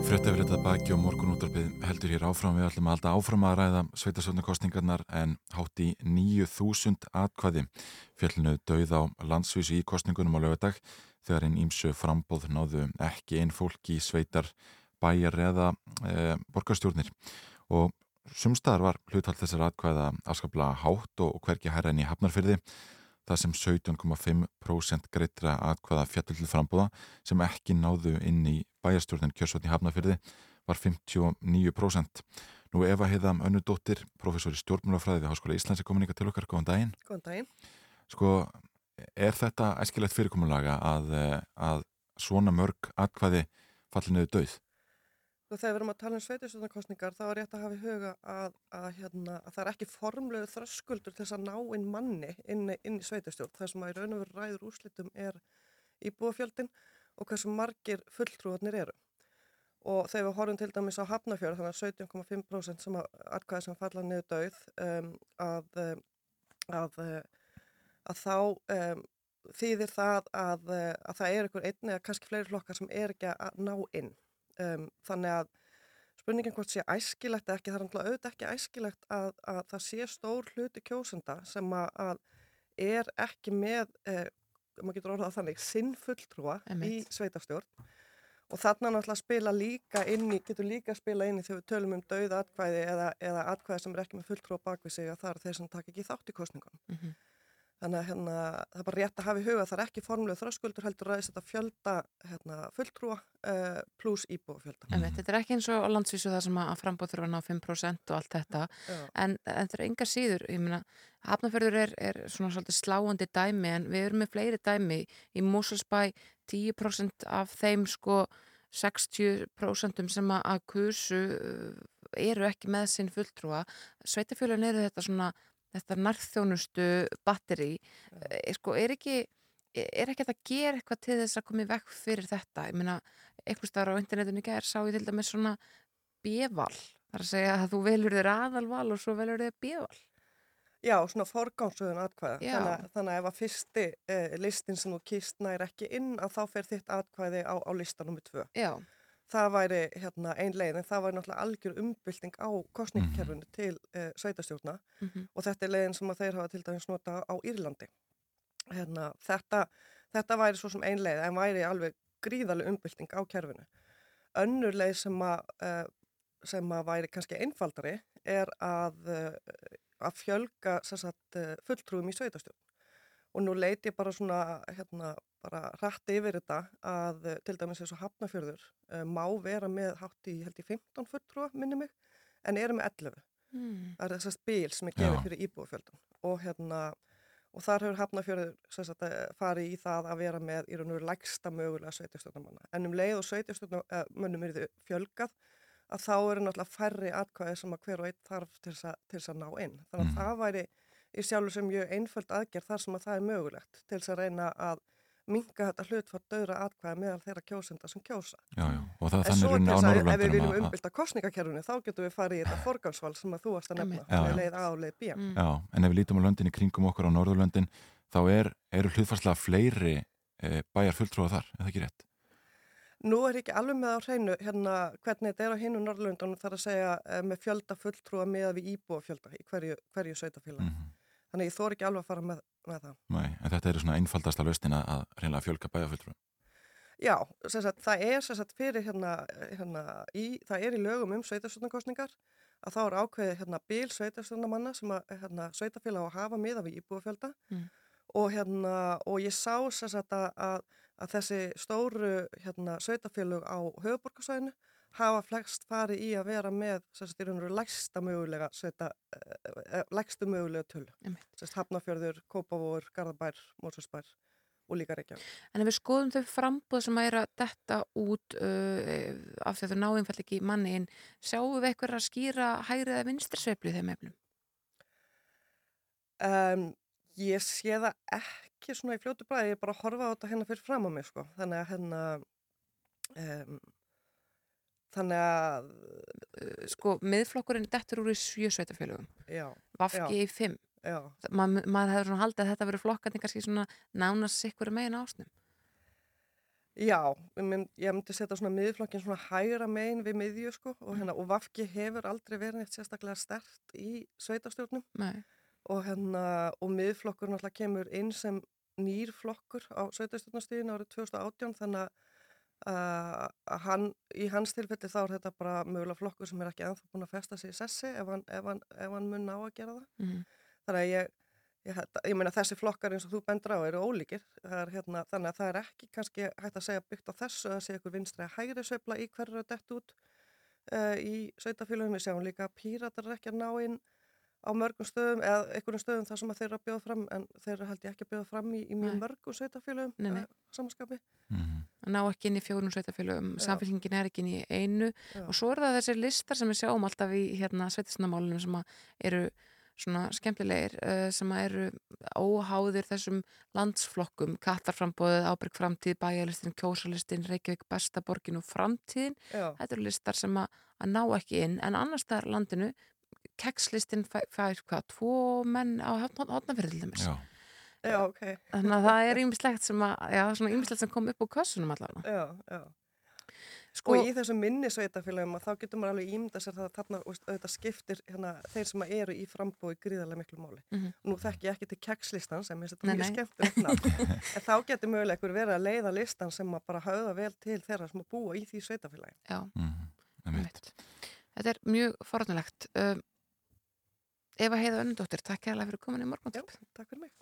Fréttafréttað baki og morgunúttarpið heldur hér áfram. Við ætlum alltaf áfram að ræða sveitasöndakostningarnar en hátt í 9000 atkvæði fjallinu dauð á landsvísu í kostningunum á lögadag þegar einn ímsu frambóð náðu ekki einn fólk í sveitar bæjar eða e, borgarstjórnir. Og sumstaðar var hluthald þessar atkvæða afskaplega hátt og hvergi hærra enn í hafnarfyrði það sem 17,5% greitra atkvæða fjallu til frambúða sem ekki náðu inn í bæjarstjórnin kjörsvotni Hafnafyrði var 59%. Nú Eva Heiðam Önnudóttir, professor í stjórnmjölafræði við Háskóla Íslands er komin ykkar til okkar, góðan daginn. Góðan daginn. Sko, er þetta æskilegt fyrirkomulaga að, eh, að svona mörg atkvæði falli niður döið? Og þegar við erum að tala um sveitarstjórnarkostningar þá er rétt að hafa í huga að, að, hérna, að það er ekki formlegu þröskuldur til þess að ná inn manni inn, inn í sveitarstjórn. Það sem að í raun og veru ræður úrslitum er íbúafjöldin og hversu margir fulltrúarnir eru. Og þegar við horfum til dæmis á Hafnafjörð, þannig að 17,5% sem að atkvæði sem falla niður döið, um, að, um, uh, að þá um, þýðir það að, að það er ykkur einni eða kannski fleiri flokkar sem er ekki að ná inn. Um, þannig að spurningin hvort sé æskilegt eða ekki, það er náttúrulega auðvitað ekki æskilegt að, að það sé stór hluti kjósenda sem að, er ekki með, eh, maður getur orðað þannig, sinnfulltrúa í sveitastjórn og þarna náttúrulega spila líka inn í, getur líka spila inn í þegar við tölum um dauða atkvæði eða, eða atkvæði sem er ekki með fulltrúa bakvið sig að það eru þeir sem taka ekki þátt í kostningunum. Mhm. Þannig að hérna, það er bara rétt að hafa í huga að það er ekki formlega þröskuldur heldur að þetta fjölda hérna, fulltrúa uh, pluss íbúafjölda. Einmitt, þetta er ekki eins og á landsvísu það sem að frambóð þurfa að ná 5% og allt þetta. En, en þetta er enga síður ég meina, hafnafjörður er, er svona svolítið sláandi dæmi en við erum með fleiri dæmi. Í Moselsbæ 10% af þeim sko 60% sem að, að kursu eru ekki með sinn fulltrúa. Sveitafjölun eru þetta svona þetta narþjónustu batteri e, sko, er ekki er ekki að gera eitthvað til þess að koma í vekk fyrir þetta ég meina, einhvers staðar á internetinu gær sá ég til dæmis svona bjöval þar að segja að þú velur þér aðalval og svo velur þér bjöval Já, svona forgámsöðun atkvæða. Þannig, þannig að ef að fyrsti eh, listin sem þú kýst nær ekki inn að þá fer þitt atkvæði á, á lista nummer tvö. Já. Það væri hérna, ein leið en það væri náttúrulega algjör umbylting á kostningakerfinu til eh, sveitastjórna Mhm. og þetta er leiðin sem að þeir hafa til dæmis nota á Írlandi. Hérna, þetta, þetta væri svo sem ein leið en væri alveg gríðarlega umbylting á kerfinu. Önnur leið sem að, uh, sem að væri kannski einfaldari er að, uh, að fjölga sagt, uh, fulltrúum í sveitastjórn. Og nú leiti ég bara svona, hérna, bara rætti yfir þetta að uh, til dæmis eins og Hafnafjörður uh, má vera með hátt í, held ég, 15 fulltrúa, minni mig, en eru með 11. Mm. Það er þessast bíl sem er gefið fyrir íbúafjöldan og hérna og þar hefur sagt, eh, farið í það að vera með í raun og veru lægsta mögulega sveitastjórnamanna. En um leið og sveitastjórnamönnum er þau fjölgað að þá eru náttúrulega færri atkvæði sem að hver og einn þarf til þess að, til þess að ná inn. Þannig að Mhm. það væri í sjálfu sem mjög einföld aðgerð þar sem að það er mögulegt til þess að reyna að minka þetta hlutfall döðra atkvæði meðal þeirra kjósenda sem kjósa. Já, já, og það En þannig svo er til á þess að ef við Norðurlöndunum viljum að- að- umbylta kostningakerfinu þá getum við farið í þetta forgansval sem að þú varst að nefna, Já, leið A og leið B. Já, en ef við lítum á löndin í kringum okkur á Norðurlöndin þá er, eru hlutfarslega fleiri e, bæjar fulltrúa þar, er það ekki rétt? Nú er ekki alveg með á hreinu hérna hvernig þetta er á hinu Norrlöndunum þar að segja eh, með fjölda fulltrúa með við íbúafjölda í hverju, hverju. Þannig ég þór ekki alveg að fara með, með það. Nei, en þetta eru svona einfaldasta lausnin að, reyna að fjölga bæjar fulltrúa. Já, sem sagt, það er sem sagt, fyrir hérna, hérna í, það er í lögum um sveitastjórnarkostningar að þá er ákveðið hérna bíl sveitastjórnarmanna sem að hérna, sveitafélag á að hafa miða við íbúafjölda Mm. og hérna og ég sá sem sagt að, að, að þessi stóru hérna sveitafélög á höfuborgarsvæðinu hafa flest farið í að vera með veru lægsta mögulega sveita, uh, lægstu mögulega tölu. Sagt Hafnafjörður, Kópavóður, Garðabær, Mórsvæsbær og líka Reykjavík. En ef við skoðum þau frambúð sem er að detta út uh, af því að þau ná einfall ekki manni inn, sjáum við eitthvað að skýra hægrið eða vinstri sveiflu í þeim efnum? Um, ég sé það ekki svona í fljótu bræði, ég er bara að horfa á þetta hérna fyrir fram á mig sko. Þannig að hérna, um, þannig að, Uh, sko, miðflokkurinn dettur úr í sjö sveitafélögum. Vafki í fimm. Maður hefur svona haldið að þetta verið flokkarnir kannski svona nánast sikkur megin ásnum. já, ég myndi setja svona miðflokkin svona hægra megin við miðju sko og hérna, og Vafki hefur aldrei verið neitt sérstaklega stert í sveitastjórnum. Nei. Og hérna, og miðflokkur náttúrulega kemur inn sem nýr flokkur á sveitastjórnastíðin árið 2018 þannig að Uh, hann, í hans tilfelli þá er þetta bara mögulega flokkur sem er ekki ennþá búin að festa sig í sessi ef hann, hann, hann mun ná að gera það. Mhm. Þannig að ég, ég, held- ég meina þessi flokkar eins og þú bendur á eru ólíkir. Er, hérna, þannig að það er ekki kannski hægt að segja byggt á þessu að segja ykkur vinstri að hægri sveifla í hverju dett út uh, í sveitafélagum. Við sjáum líka að píratar er ekki að ná inn á mörgum stöðum eða einhverjum stöðum þar sem að þeir eru að bjóða fram en þeir eru held ég ekki að bjóða fram í, í mjög mörgum nei. uh, samanskapi. að ná ekki inn í fjórun sveitafélögum, Já. samfélkingin er ekki inn í einu Já. og svo er það þessir listar sem við sjáum alltaf í hérna, sveitisnamálunum sem að eru svona skemmtilegir uh, sem að eru óháðir þessum landsflokkum, kattarframbóðið, ábyrg framtíð, bæjarlistin, kjósalistin, Reykjavík, besta borgin og framtíðin. Já. Þetta eru listar sem að, að ná ekki inn en annars það er landinu, kekslistin fær, hvað, tvo menn á hotnafyrir til dæmis. Já. Já, ok. Þannig að það er ýmislegt sem að, já, svona ýmislegt sem kom upp úr kössunum allavega. Já, já. Sko- og í þessum minni sveitafélagum að þá getur maður alveg ímynda sér það að þarna auðvitað skiptir hérna, þeir sem eru í frambói gríðarlega miklu máli. Mhm. Nú þekki ég ekki til kekslistan sem er mjög nafn. en þá getur mögulega einhver verið að leiða listan sem að bara höfða vel til þeirra sem að búa í því sveitafélagi. Já, Mhm, einmitt. Þetta er mjög forðanlegt. Um, Eva Heiða Önnundóttir, takk kærlega fyrir komin í morgun. Já, takk fyrir mig.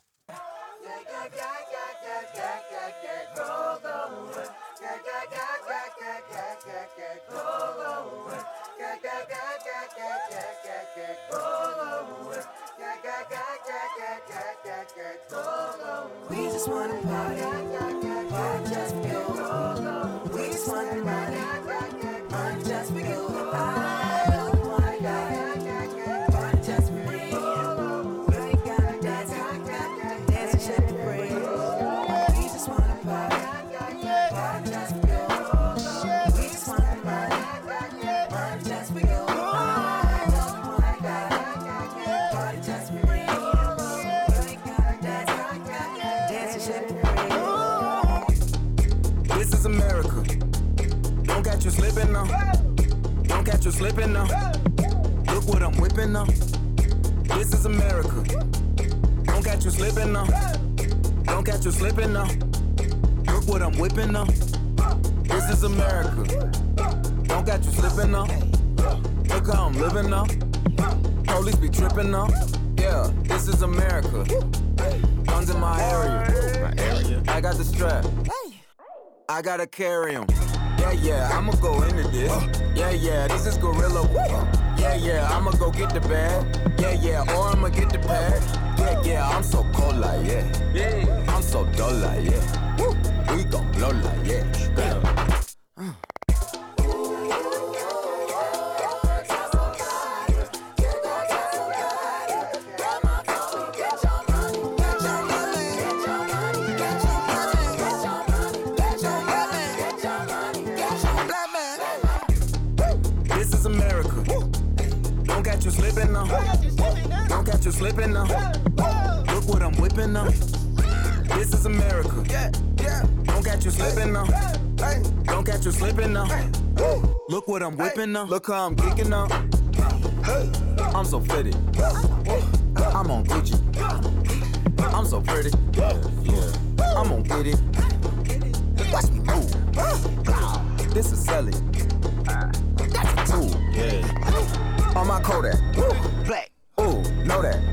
You slipping now. Look what I'm whipping now. This is America. Don't catch you slipping now. Don't catch you slipping now. Look what I'm whipping now. This is America. Don't catch you slipping now. Look how I'm living now. Police be tripping now. Yeah, this is America. Guns in my area. My area. I got the strap. I gotta carry 'em. Yeah, yeah, I'ma go into this. Yeah, yeah, this is Gorilla. Yeah, yeah, I'ma go get the bag. Yeah, yeah, or I'ma get the bag. Yeah, yeah, I'm so cold like yeah. Yeah, I'm so dull like yeah. We gon' blow like yeah. Slipping now. Look what I'm whipping now. This is America. Don't catch you slipping now. Don't catch you slipping now. Look what I'm whipping now. Look how I'm kicking now. I'm so fitted. I'm on Gucci. I'm so pretty. I'm gonna get it. Watch me move. This is Sally. That's a tool. Yeah. On my Kodak. Black. Ooh, know that.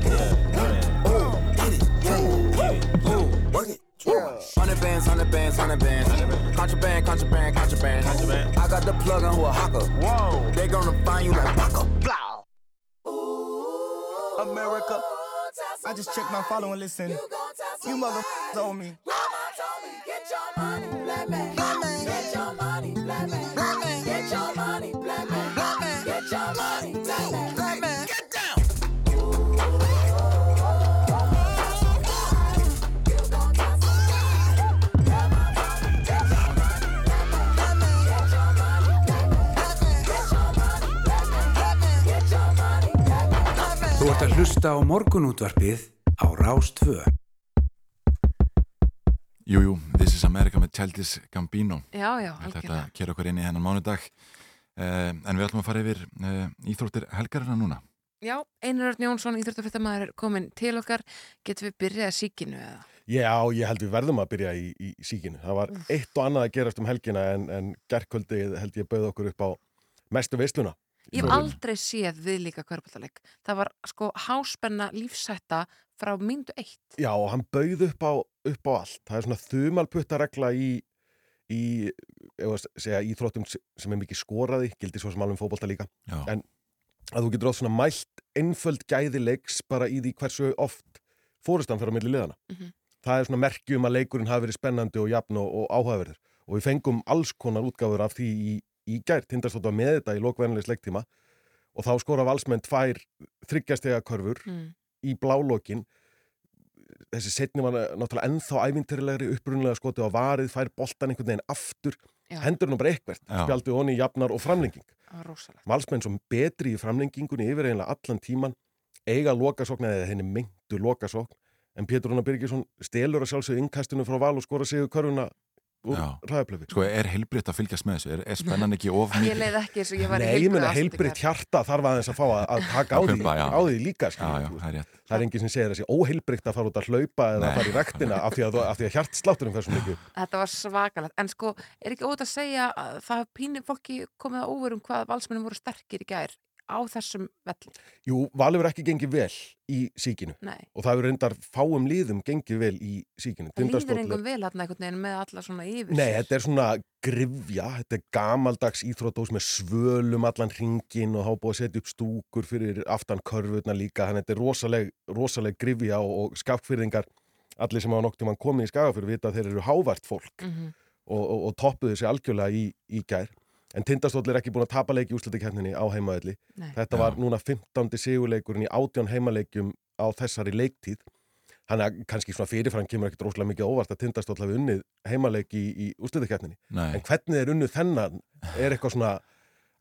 Hundred bands, hundred bands. Contraband, contraband, contraband. I got the plug on who a hawker. Whoa. They gonna find you like Paco. Blow. America. I just checked my following listen. You motherfuckers owe me. Get your money, að hlusta á morgunútvarpið á Rás 2. Jú, jú, This is America með Childish Gambino. Já, já, Þetta algjörlega. kera okkur inn í hennan mánudag. Uh, en við ætlum að fara yfir uh, íþróttir helgarina núna. Já, Einar Örn Jónsson, íþróttafréttamaður, er komin til okkar. Getum við byrjað að síkinu eða? Já, ég held við verðum að byrja í, í, síkinu. Það var eitt og annað að gerast um helgina en, en gerðkvöldið held ég bauð okkur upp á mestu veisluna. Ég hef aldrei séð við líka kvörbáttaleg. Það var sko háspenna lífsætta frá myndu eitt. Já, og hann bauð upp á, upp á allt. Það er svona þumalputtaregla í, í að segja, íþróttum sem er mikið skoraði, gildi svo sem alveg fótbolta líka. Já. En að þú getur átt svona mælt einföld gæði leiks bara í því hversu oft fórustan fyrir á milli liðana. Mhm. Það er svona merki um að leikurinn hafi verið spennandi og jafn og, og áhugaverður. Og við fengum alls konar útgáfur af því í, í gær, tindastótt var með þetta í lokvennilegs leiktíma og þá skora valsmenn tvær þryggjastega körfur Mm. í blálókin þessi setni var náttúrulega ennþá ævintyrilegri upprunlega skotið á varið, fær boltan einhvern veginn aftur, Já. hendur nú bara eitthvert Já. spjaldið honi jafnar og framlenging valsmenn sem betri í framlengingunni yfir eiginlega allan tíman eiga lokasókn eða henni meintu lokasókn en Pétur Rúnar Birgisson stelur að sjálfsögðu innkastinu frá val og skora sig körfuna úr Já. ræðaplöfi Sko, er heilbritt að fylgjast með þessu? Er, er spennan ekki of Ég mikið? leið ekki eins og ég var í Nei, ég meina í hjarta þarf aðeins að fá að, að taka á Að því, á því líka Já, já, það er rétt. það er enginn sem segir þessi óheilbritt að fara út að hlaupa eða Nei. að fara í rektina af því að, af því að hjartslátturinn fer svo mikið. Þetta var svakalegt, en sko, er ekki ótt að segja að það pínir fólki komið á óverum hvað valsmennum voru sterkir í gær á þessum velli. Jú, Valur ekki gengið vel í síkinu Nei. og það hefur reyndar fáum líðum gengið vel í síkinu Það líður engum vel hann einhvern veginn með alla svona yfir Nei, sér. þetta er svona grifja, þetta er gamaldags íþróttós með svölum allan ringin og þá búið að setja upp stúkur fyrir aftan körfurna líka, þannig að þetta er rosaleg, rosaleg grifja og, og skapfyrðingar allir sem hafa nokkuð mann komið í skagafyrir vita að þeir eru hávart fólk Mhm. og, og, og toppuðu sig algjörlega í, í gær en Tindastóll er ekki búin að tapa leiki í úrslitakefninni á heimaðalli Nei. þetta var núna 15. sigurleikurinn í 18 heimaleikjum á þessari leiktíð Þannig að kannski svona fyrirfram kemur ekkert rosalega mikið óvart að tindastóll hafi unnið heimaleik í, í úrslitakefninni. Nei. En hvernig þeir unnið þennan er eitthvað svona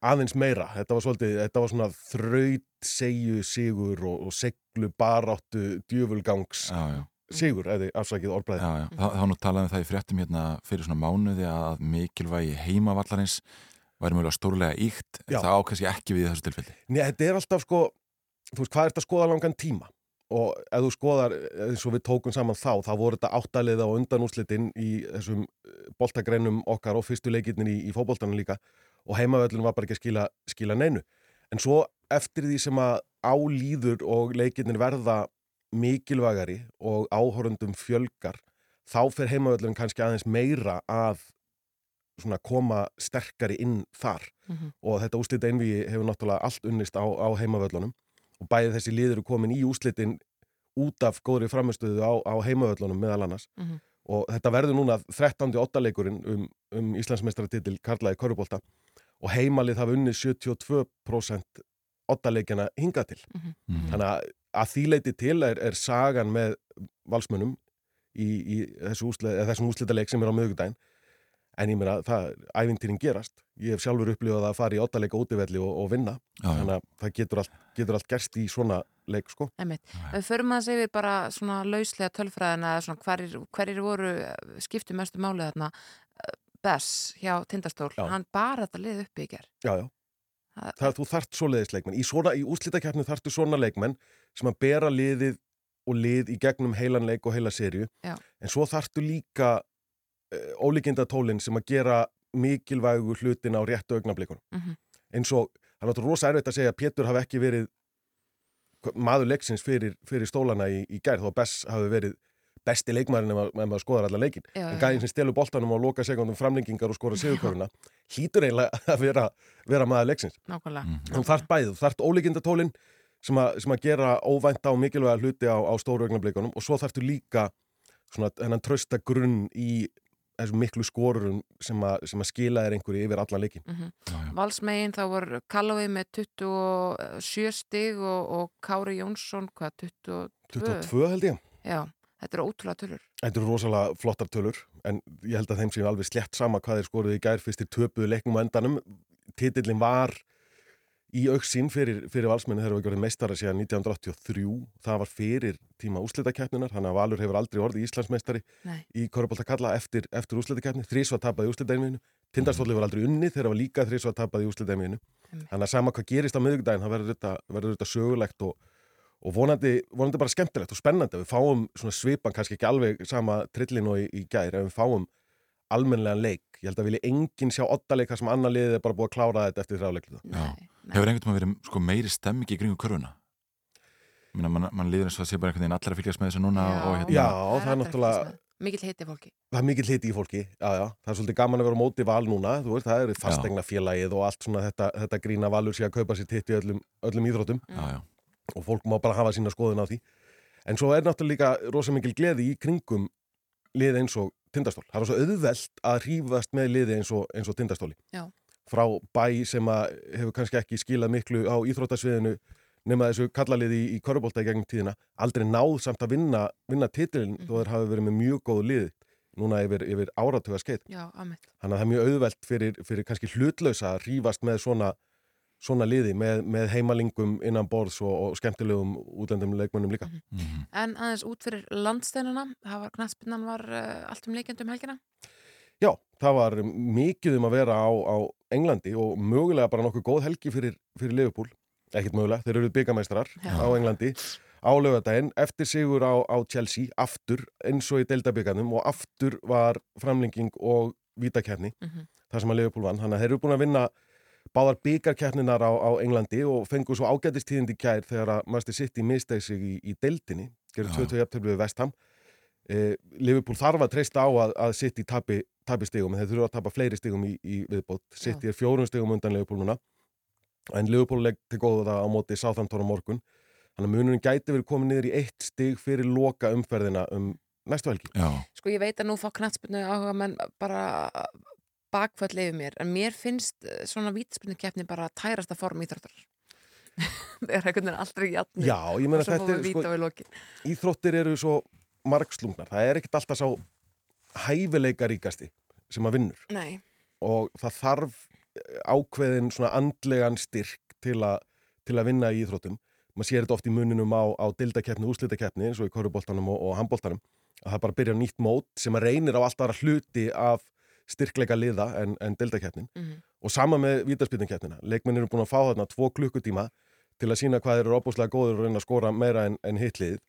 aðeins meira. Þetta var svolítið, þetta var svona þraut, segju, sigur og, og seglu baráttu djöfulgangs Já, já. sigur, eða afsakið orðbræði. Já, já. Var nú talað um það í fréttum hérna fyrir svona mánuði að mikilvægi heimavallarins væri mjög stórlega íkt, Já. það ákvæmst ekki við þessu tilfelli. Nei, þetta er alltaf sko, þú veist, hvað er þetta að skoða langan tíma? Og ef þú skoðar, eins og við tókum saman þá, þá voru þetta áttaliða og undanúslitin í þessum boltagreinum okkar og fyrstu leikirnin í, í fótboltanum líka og heimavöllunum var bara ekki að skila, skila neinu. En svo eftir því sem að álýður og leikirnin verða mikilvægari og áhorundum fjölgar, þá fer heimavöllunum kannski aðeins meira að svona koma sterkari inn þar Mhm. og þetta úslita einvíi hefur náttúrulega allt unnist á, á heimavöllunum og bæði þessi liður eru komin í úslitin út af góðri framistöðu á, á heimavöllunum meðal annars Mhm. og þetta verður núna 13. ottaleikurinn um, um Íslandsmeistaratitil Karlaði Körubólta og heimalið hafa unnið 72% ottaleikjana hingað til Mhm. þannig að að því leiti til er, er sagan með valsmönnum í, í þessu úsli, eða þessum úslitaleik sem er á mögudaginn en ég meina, það, ævintýrin gerast ég hef sjálfur upplifað að fara í ottaleika útivelli og, og vinna, Já, já. þannig að það getur allt, getur allt gerst í svona leik sko. Einmitt. Við förum að segja bara svona lauslega tölfræðina eða svona hverjir, hverjir voru skiptu mestu málið þarna Eh, Bess hjá Tindastól, Já. hann bara þetta lið uppi í ger. Já, já. Það, þú þart svoleiðis leikmenn. Í, svona, í úslitakeppni þartu svona leikmenn sem að bera liðið og lið í gegnum heilan leik og heila serju. Já. En svo þartu líka ólíkinda tólinn sem að gera mikilvægu hlutin á réttu augnablikunum. Mhm. Eins og, það er náttúrulega rosa erfitt að segja að Pétur hafi ekki verið maður leiksins fyrir, fyrir stólana í, í gær, þó að Bess hafi verið besti leikmærin ef maður- maður skoðar allar leikin. Já, en gæðin sem stelur boltanum og loka sekundum framlengingar og skora sigurköruna, hlýtur eiginlega að vera, vera maður leiksins. Nákvæmlega. Þú þarft bæðið, þú þarft ólíkindatólinn sem, a, sem að gera óvænta og mikilvæga hluti á, á stóru augnablikunum og svo þarftu líka svona þennan trösta grunn í þessum miklu skorurum sem, a, sem að skila þér einhverju yfir allan leikin. Mm Valsmegin þá voru Kallói með 27 stig og, og Kári Jónsson, hvað, 22? 22 held ég. Já, þetta eru ótrúlega tölur. Þetta eru rosalega flottar tölur en ég held að þeim séu alveg slett sama hvað þeir skoruðu í gær fyrst þeir töpuðu leiknum á endanum. Titillin var í auksín fyrir, fyrir valsmenni þegar við gjörðum meistara síðan 1983. Það var fyrir tíma úslitakeppninar, þannig að Valur hefur aldrei orðið Íslandsmeistari Nei. í Körbólta kalla eftir, eftir úslitakeppni. Þrísvað tapaði úslitaeinvinu. Tindastóli var aldrei unni þegar það var líka þrísvað tapaði úslitaeinvinu. Þannig að sama hvað gerist á miðugdægin, það verður þetta, verður þetta sögulegt og, og vonandi, vonandi bara skemmtilegt og spennandi. Við fáum svona svipan, kannski ekki alveg sama trillin og í, í gær, en við fáum almennilegan leik. Ég held að vilja enginn sjá oddaleika sem annar liðið er bara búið að klára þetta eftir þrjáleiklu. Já. Hefur einhvern veginn verið sko, meiri stemming í kringu körfuna? Minna, man, man líður eins og að sé bara einhvern veginn allar að fylgjast með þessu núna og hérna. Já, það er náttúrulega, Mikill heiti fólki. það er mikill hiti í fólki, já, já. Það er svolítið gaman að vera á móti val núna, þú veist, það eru fastegna félagið og allt svona þetta, þetta grína valur sé að kaupa sér hitt í öllum, öllum íþróttum. Já, já. Og fólk má bara hafa sína skoðun á því. En svo er náttúrulega líka rosa mikil gleði í kringum liði eins og tindastól. Það er svo auðvelt að hrífast með liði eins og, eins og tindastóli. Já. Frá bæ sem að hefur kannski ekki skilað miklu á íþróttasviðinu nema þessu kallaliði í, í körubólta í gegnum tíðina aldrei náð samt að vinna, vinna titilin þó þeir hafi verið með mjög góð lið núna yfir, yfir. Já, amitt. Þannig að það er mjög auðvelt fyrir, fyrir kannski hlutlausa að rífast með svona, svona liði með, með heimalingum innan borðs og, og skemmtilegum útlendum leikmönnum líka. En aðeins út fyrir landsteinuna, það var knastbyndan var uh, allt um leikjandum helgina. Já, það var mikið um að vera á, á Englandi og mögulega bara nokkuð góð helgi fyrir, fyrir Liverpool. Ekkert mögulega, þeir eru byggameistrar Já. á Englandi á lögadaginn eftir sigur á, á Chelsea aftur eins og í deildabyggarnum og aftur var framlenging og vítakerni Mhm. þar sem að Liverpool vann. Þannig að þeir eru búin að vinna báðar byggarkerninar á, á Englandi og fengu svo ágætistíðindi kær þegar að Master City mistæði sig í, í deildinni, gerur 20 jafntöflu við Vestham. Eh, Liverpool þarf að treysta á að, að City tapi, tapi stigum, en þeir þurfa að tapa fleiri stigum í, í viðbót. City er fjórun stigum undan Liverpool núna, en Liverpool legg til góða á móti Southampton á morgun. Þannig að munurinn gæti verið komið niður í eitt stig fyrir loka umferðina um næstu helgi. Já. Sko ég veit að nú fá knastbyndu áhuga menn bara bakföll yfir mér, en mér finnst eh, svona vítspyndu keppni bara tærasta form íþróttar. Það er einhvern veginn aldrei jafnir. Já, ég svo þetta er sko, íþróttir eru svo margslungnar. Það er ekkert alltaf sá hæfileika ríkasti sem að vinnur. Nei. Og það þarf ákveðin svona andlegan styrk til, a, til að vinna í íþróttum. Maður sér þetta oft í muninum á, á dildakeppni, úslitakeppni eins og í korfuboltanum og, og handboltanum. Að það bara byrja nýtt mót sem að reynir á allt aðra hluti af styrkleika liða en, en dildakeppnin. Mhm. og sama með vítaspilningkeppnina leikmenn eru búin að fá þarna tvo klukkutíma til að sína hvað þeir eru opúslega góður og reyna að skora meira en, en hitlið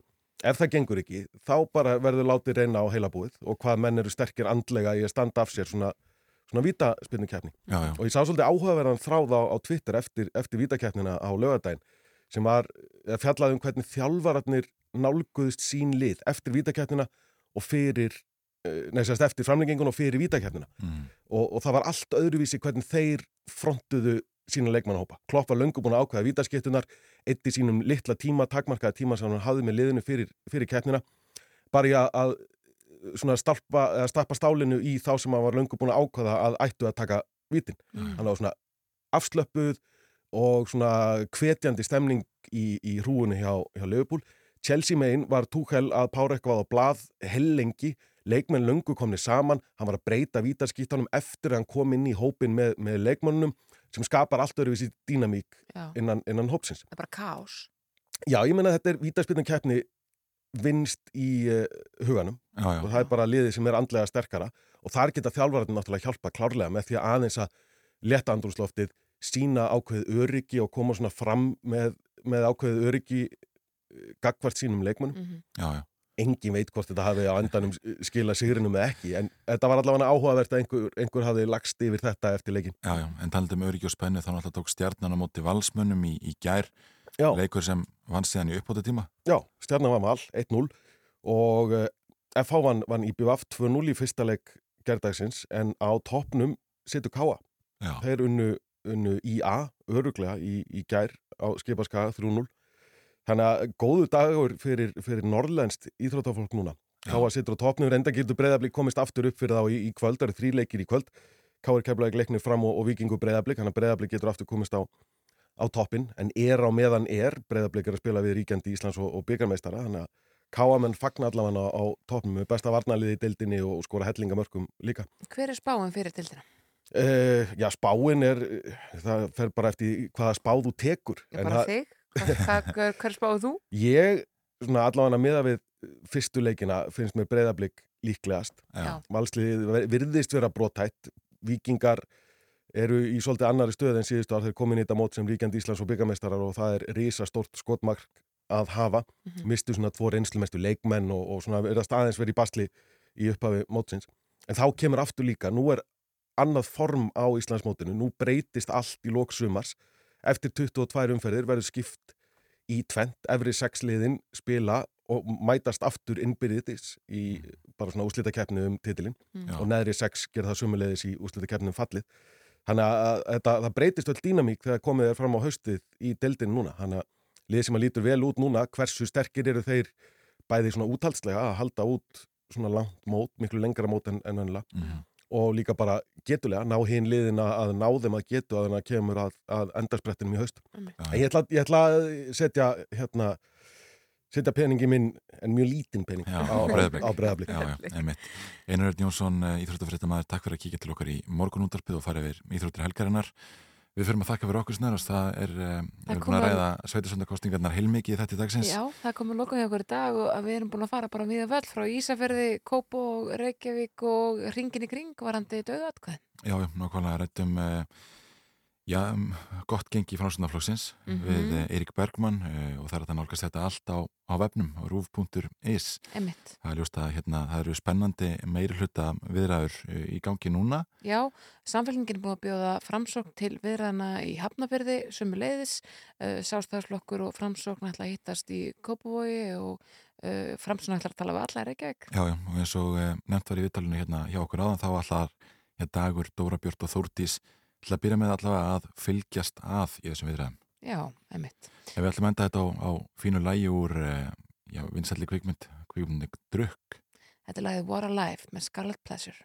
ef það gengur ekki, þá bara verður látið reyna á heilabúið og hvað menn eru sterkir andlega í að standa af sér svona, svona já. og ég sá svolítið áhugaverðan þráð á, á Twitter eftir, eftir vítakeppnina á lögadaginn sem var eða fjallaði um hvernig þjálfararnir nálguðist sín lið eftir vítakeppnina og fyrir eh, nei, sérst eftir framlengingun og fyrir vítakeppnina Mm. og, og það var allt öðruvísi hvernig þeir frontuðu sína leikmannahópa. Klopp var löngu búin að ákveða vítaskiptunar, eitt í sínum litla tíma, takmarkaða tíma sem hann hafði með liðinu fyrir, fyrir keppnina, bara í að, eða stappa stálinu í þá sem hann var löngu búin að ákveða að ættu að taka vítin. Mm. Hann var svona afslöppuð og svona hvetjandi stemning í, í hrúinu hjá, hjá Liverpool. Chelsea megin var Tuchel að pára eitthvað á blað hellengi, leikmenn löngu komni saman, hann var að breyta vítaskiptunum eftir að hann kom inn í hópin með, með leikmennunum sem skapar allt öruvísi dýnamík innan, innan hópsins. Það er bara kaos. Já, ég menna að þetta er vítaspilnum keppni vinnst í uh, huganum Já, já. og það er bara liðið sem er andlega sterkara og þar geta þjálfararnir náttúrulega hjálpa klárlega með því að aðeins að leta andrúsloftið, sína ákveðið öryggi og koma svona fram með, með ákveðið öryggi gagvart sínum leikmönnum. Mhm. Já, já. Engin veit hvort þetta hafi á endanum skila sigrinum eða ekki, en þetta var allavega áhugavert að einhver, einhver hafi lagst yfir þetta eftir leikin. Já, já, en talandi um öryggi og spennu þá náttúrulega tók stjarnan á móti valsmönnum í, í gær Já. leikur sem vann síðan í uppbóta tíma Já, stjarnan var mal, 1-0 og uh, FH vann, vann IBVF 2-0 í fyrsta leik gerðdagsins en á toppnum situr Káa. Já. Þeir unnu, unnu IA öruglega í, í gær á skipaskaga 3-0. Þannig að góðu dagur fyrir, fyrir norrlænst íþróttafólk núna. Káa situr á toppnum, reynda getur breyðablík komist aftur upp fyrir þá í, í kvöld, það eru þrý leikir í kvöld. Káa er keflaði leiknir fram og, og vikingu breyðablík, þannig að breyðablík getur aftur komist á, á toppin, en er á meðan er, breyðablík er að spila við ríkjandi Íslands og, og byggarmeistara, þannig að Káamenn fagna allavega á, á toppnum með besta varnaliði í deildinni og skora hellingamörkum líka. Hver er spáin fyrir tildina? Uh, já, spáin er, það fer bara eftir hvaða spá þú tekur. Já, En bara þig? Hvað- Hver, spáðu þú? Ég, svona allavega miða við fyrstu leikina, finnst mér breyðablík líklegast. Já. Valslið virðist vera brotætt. Víkingar eru í svolítið annari stöð en síðustu ár þeir komin í þetta mót sem ríkjandi Íslands og byggameistarar og það er risa stort skotmark að hafa. Mhm. Mistu svona tvo reynslumestu leikmenn og, og svona verðast aðeins verið í basli í upphafi mótsins. En þá kemur aftur líka, nú er annað form á Íslandsmótinu, nú breytist allt í lóksumars. Eftir 22 umferðir verður skipt í tvent, efri sexliðin spila og mætast aftur innbyrðitis í bara svona úslitakeppni um titilinn Mm. Og neðri sex gera það sumulegis í úslitakeppni um fallið. Þannig að þetta, það breytist öll dýnamík þegar komið er fram á haustið í deildin núna. Þannig að lið sem að lítur vel út núna, hversu sterkir eru þeir bæði svona úthaldslega að halda út svona langt mót, miklu lengra mót en, en vennilega Mhm. Og líka bara getulega ná hinn liðin að ná þeim að getu að það kemur að, að endarsprettinum í haust. En ég ætla, ég ætla að setja hérna setja peningi minn, en mjög lítinn pening Já, á, á breyðablík. á breyðablík. Já, já, einmitt. Einar Örn Jónsson, íþróttafréttamaður, takk fyrir að kíkja til okkar í morgunúndarpið og fara yfir íþróttir helgarinnar. Við fyrir að þakka fyrir okkur snærast, það er, eh, við erum búin að ræða sveitasöndakostingarnar heilmikið þetta í dagsins. Já, það komið lokum hjá okkur í dag og við erum búin að fara bara við völl frá Ísafjörði, Kópo, Reykjavík og ringin í kring varandi döðatkvæð. Já, já, nákvæmlega rættum uh, já, um, gott gengi frásundarflokksins Mhm. við uh, Eirik Bergmann uh, og það er að nálgast þetta allt á, á vefnum rúf.is. Það er ljóst að hérna, það eru spennandi meiri hluta viðræður uh, í gangi núna Já, samfélningin er búin að bjóða framsókn til viðræðana í Hafnafjörði sömu leiðis, sástæðarslokkur og framsókn ætla að hittast í Kópavogi og framsókn ætla að tala við alla í Reykjavík. Já, já, og eins og nefnt var í viðtalinu hérna hjá okkur áðan þá allar hérna, Dagur, Dóra Björn og Þórdís til að byrja með allavega að fylgjast að í þessum viðræðum. Já, einmitt. Ef við ætlum að enda þetta á, á fínu lægi úr já, vinsælli kvikmynd, kvikmyndi drukk Þetta er lagið What a Life með Scarlet Pleasure.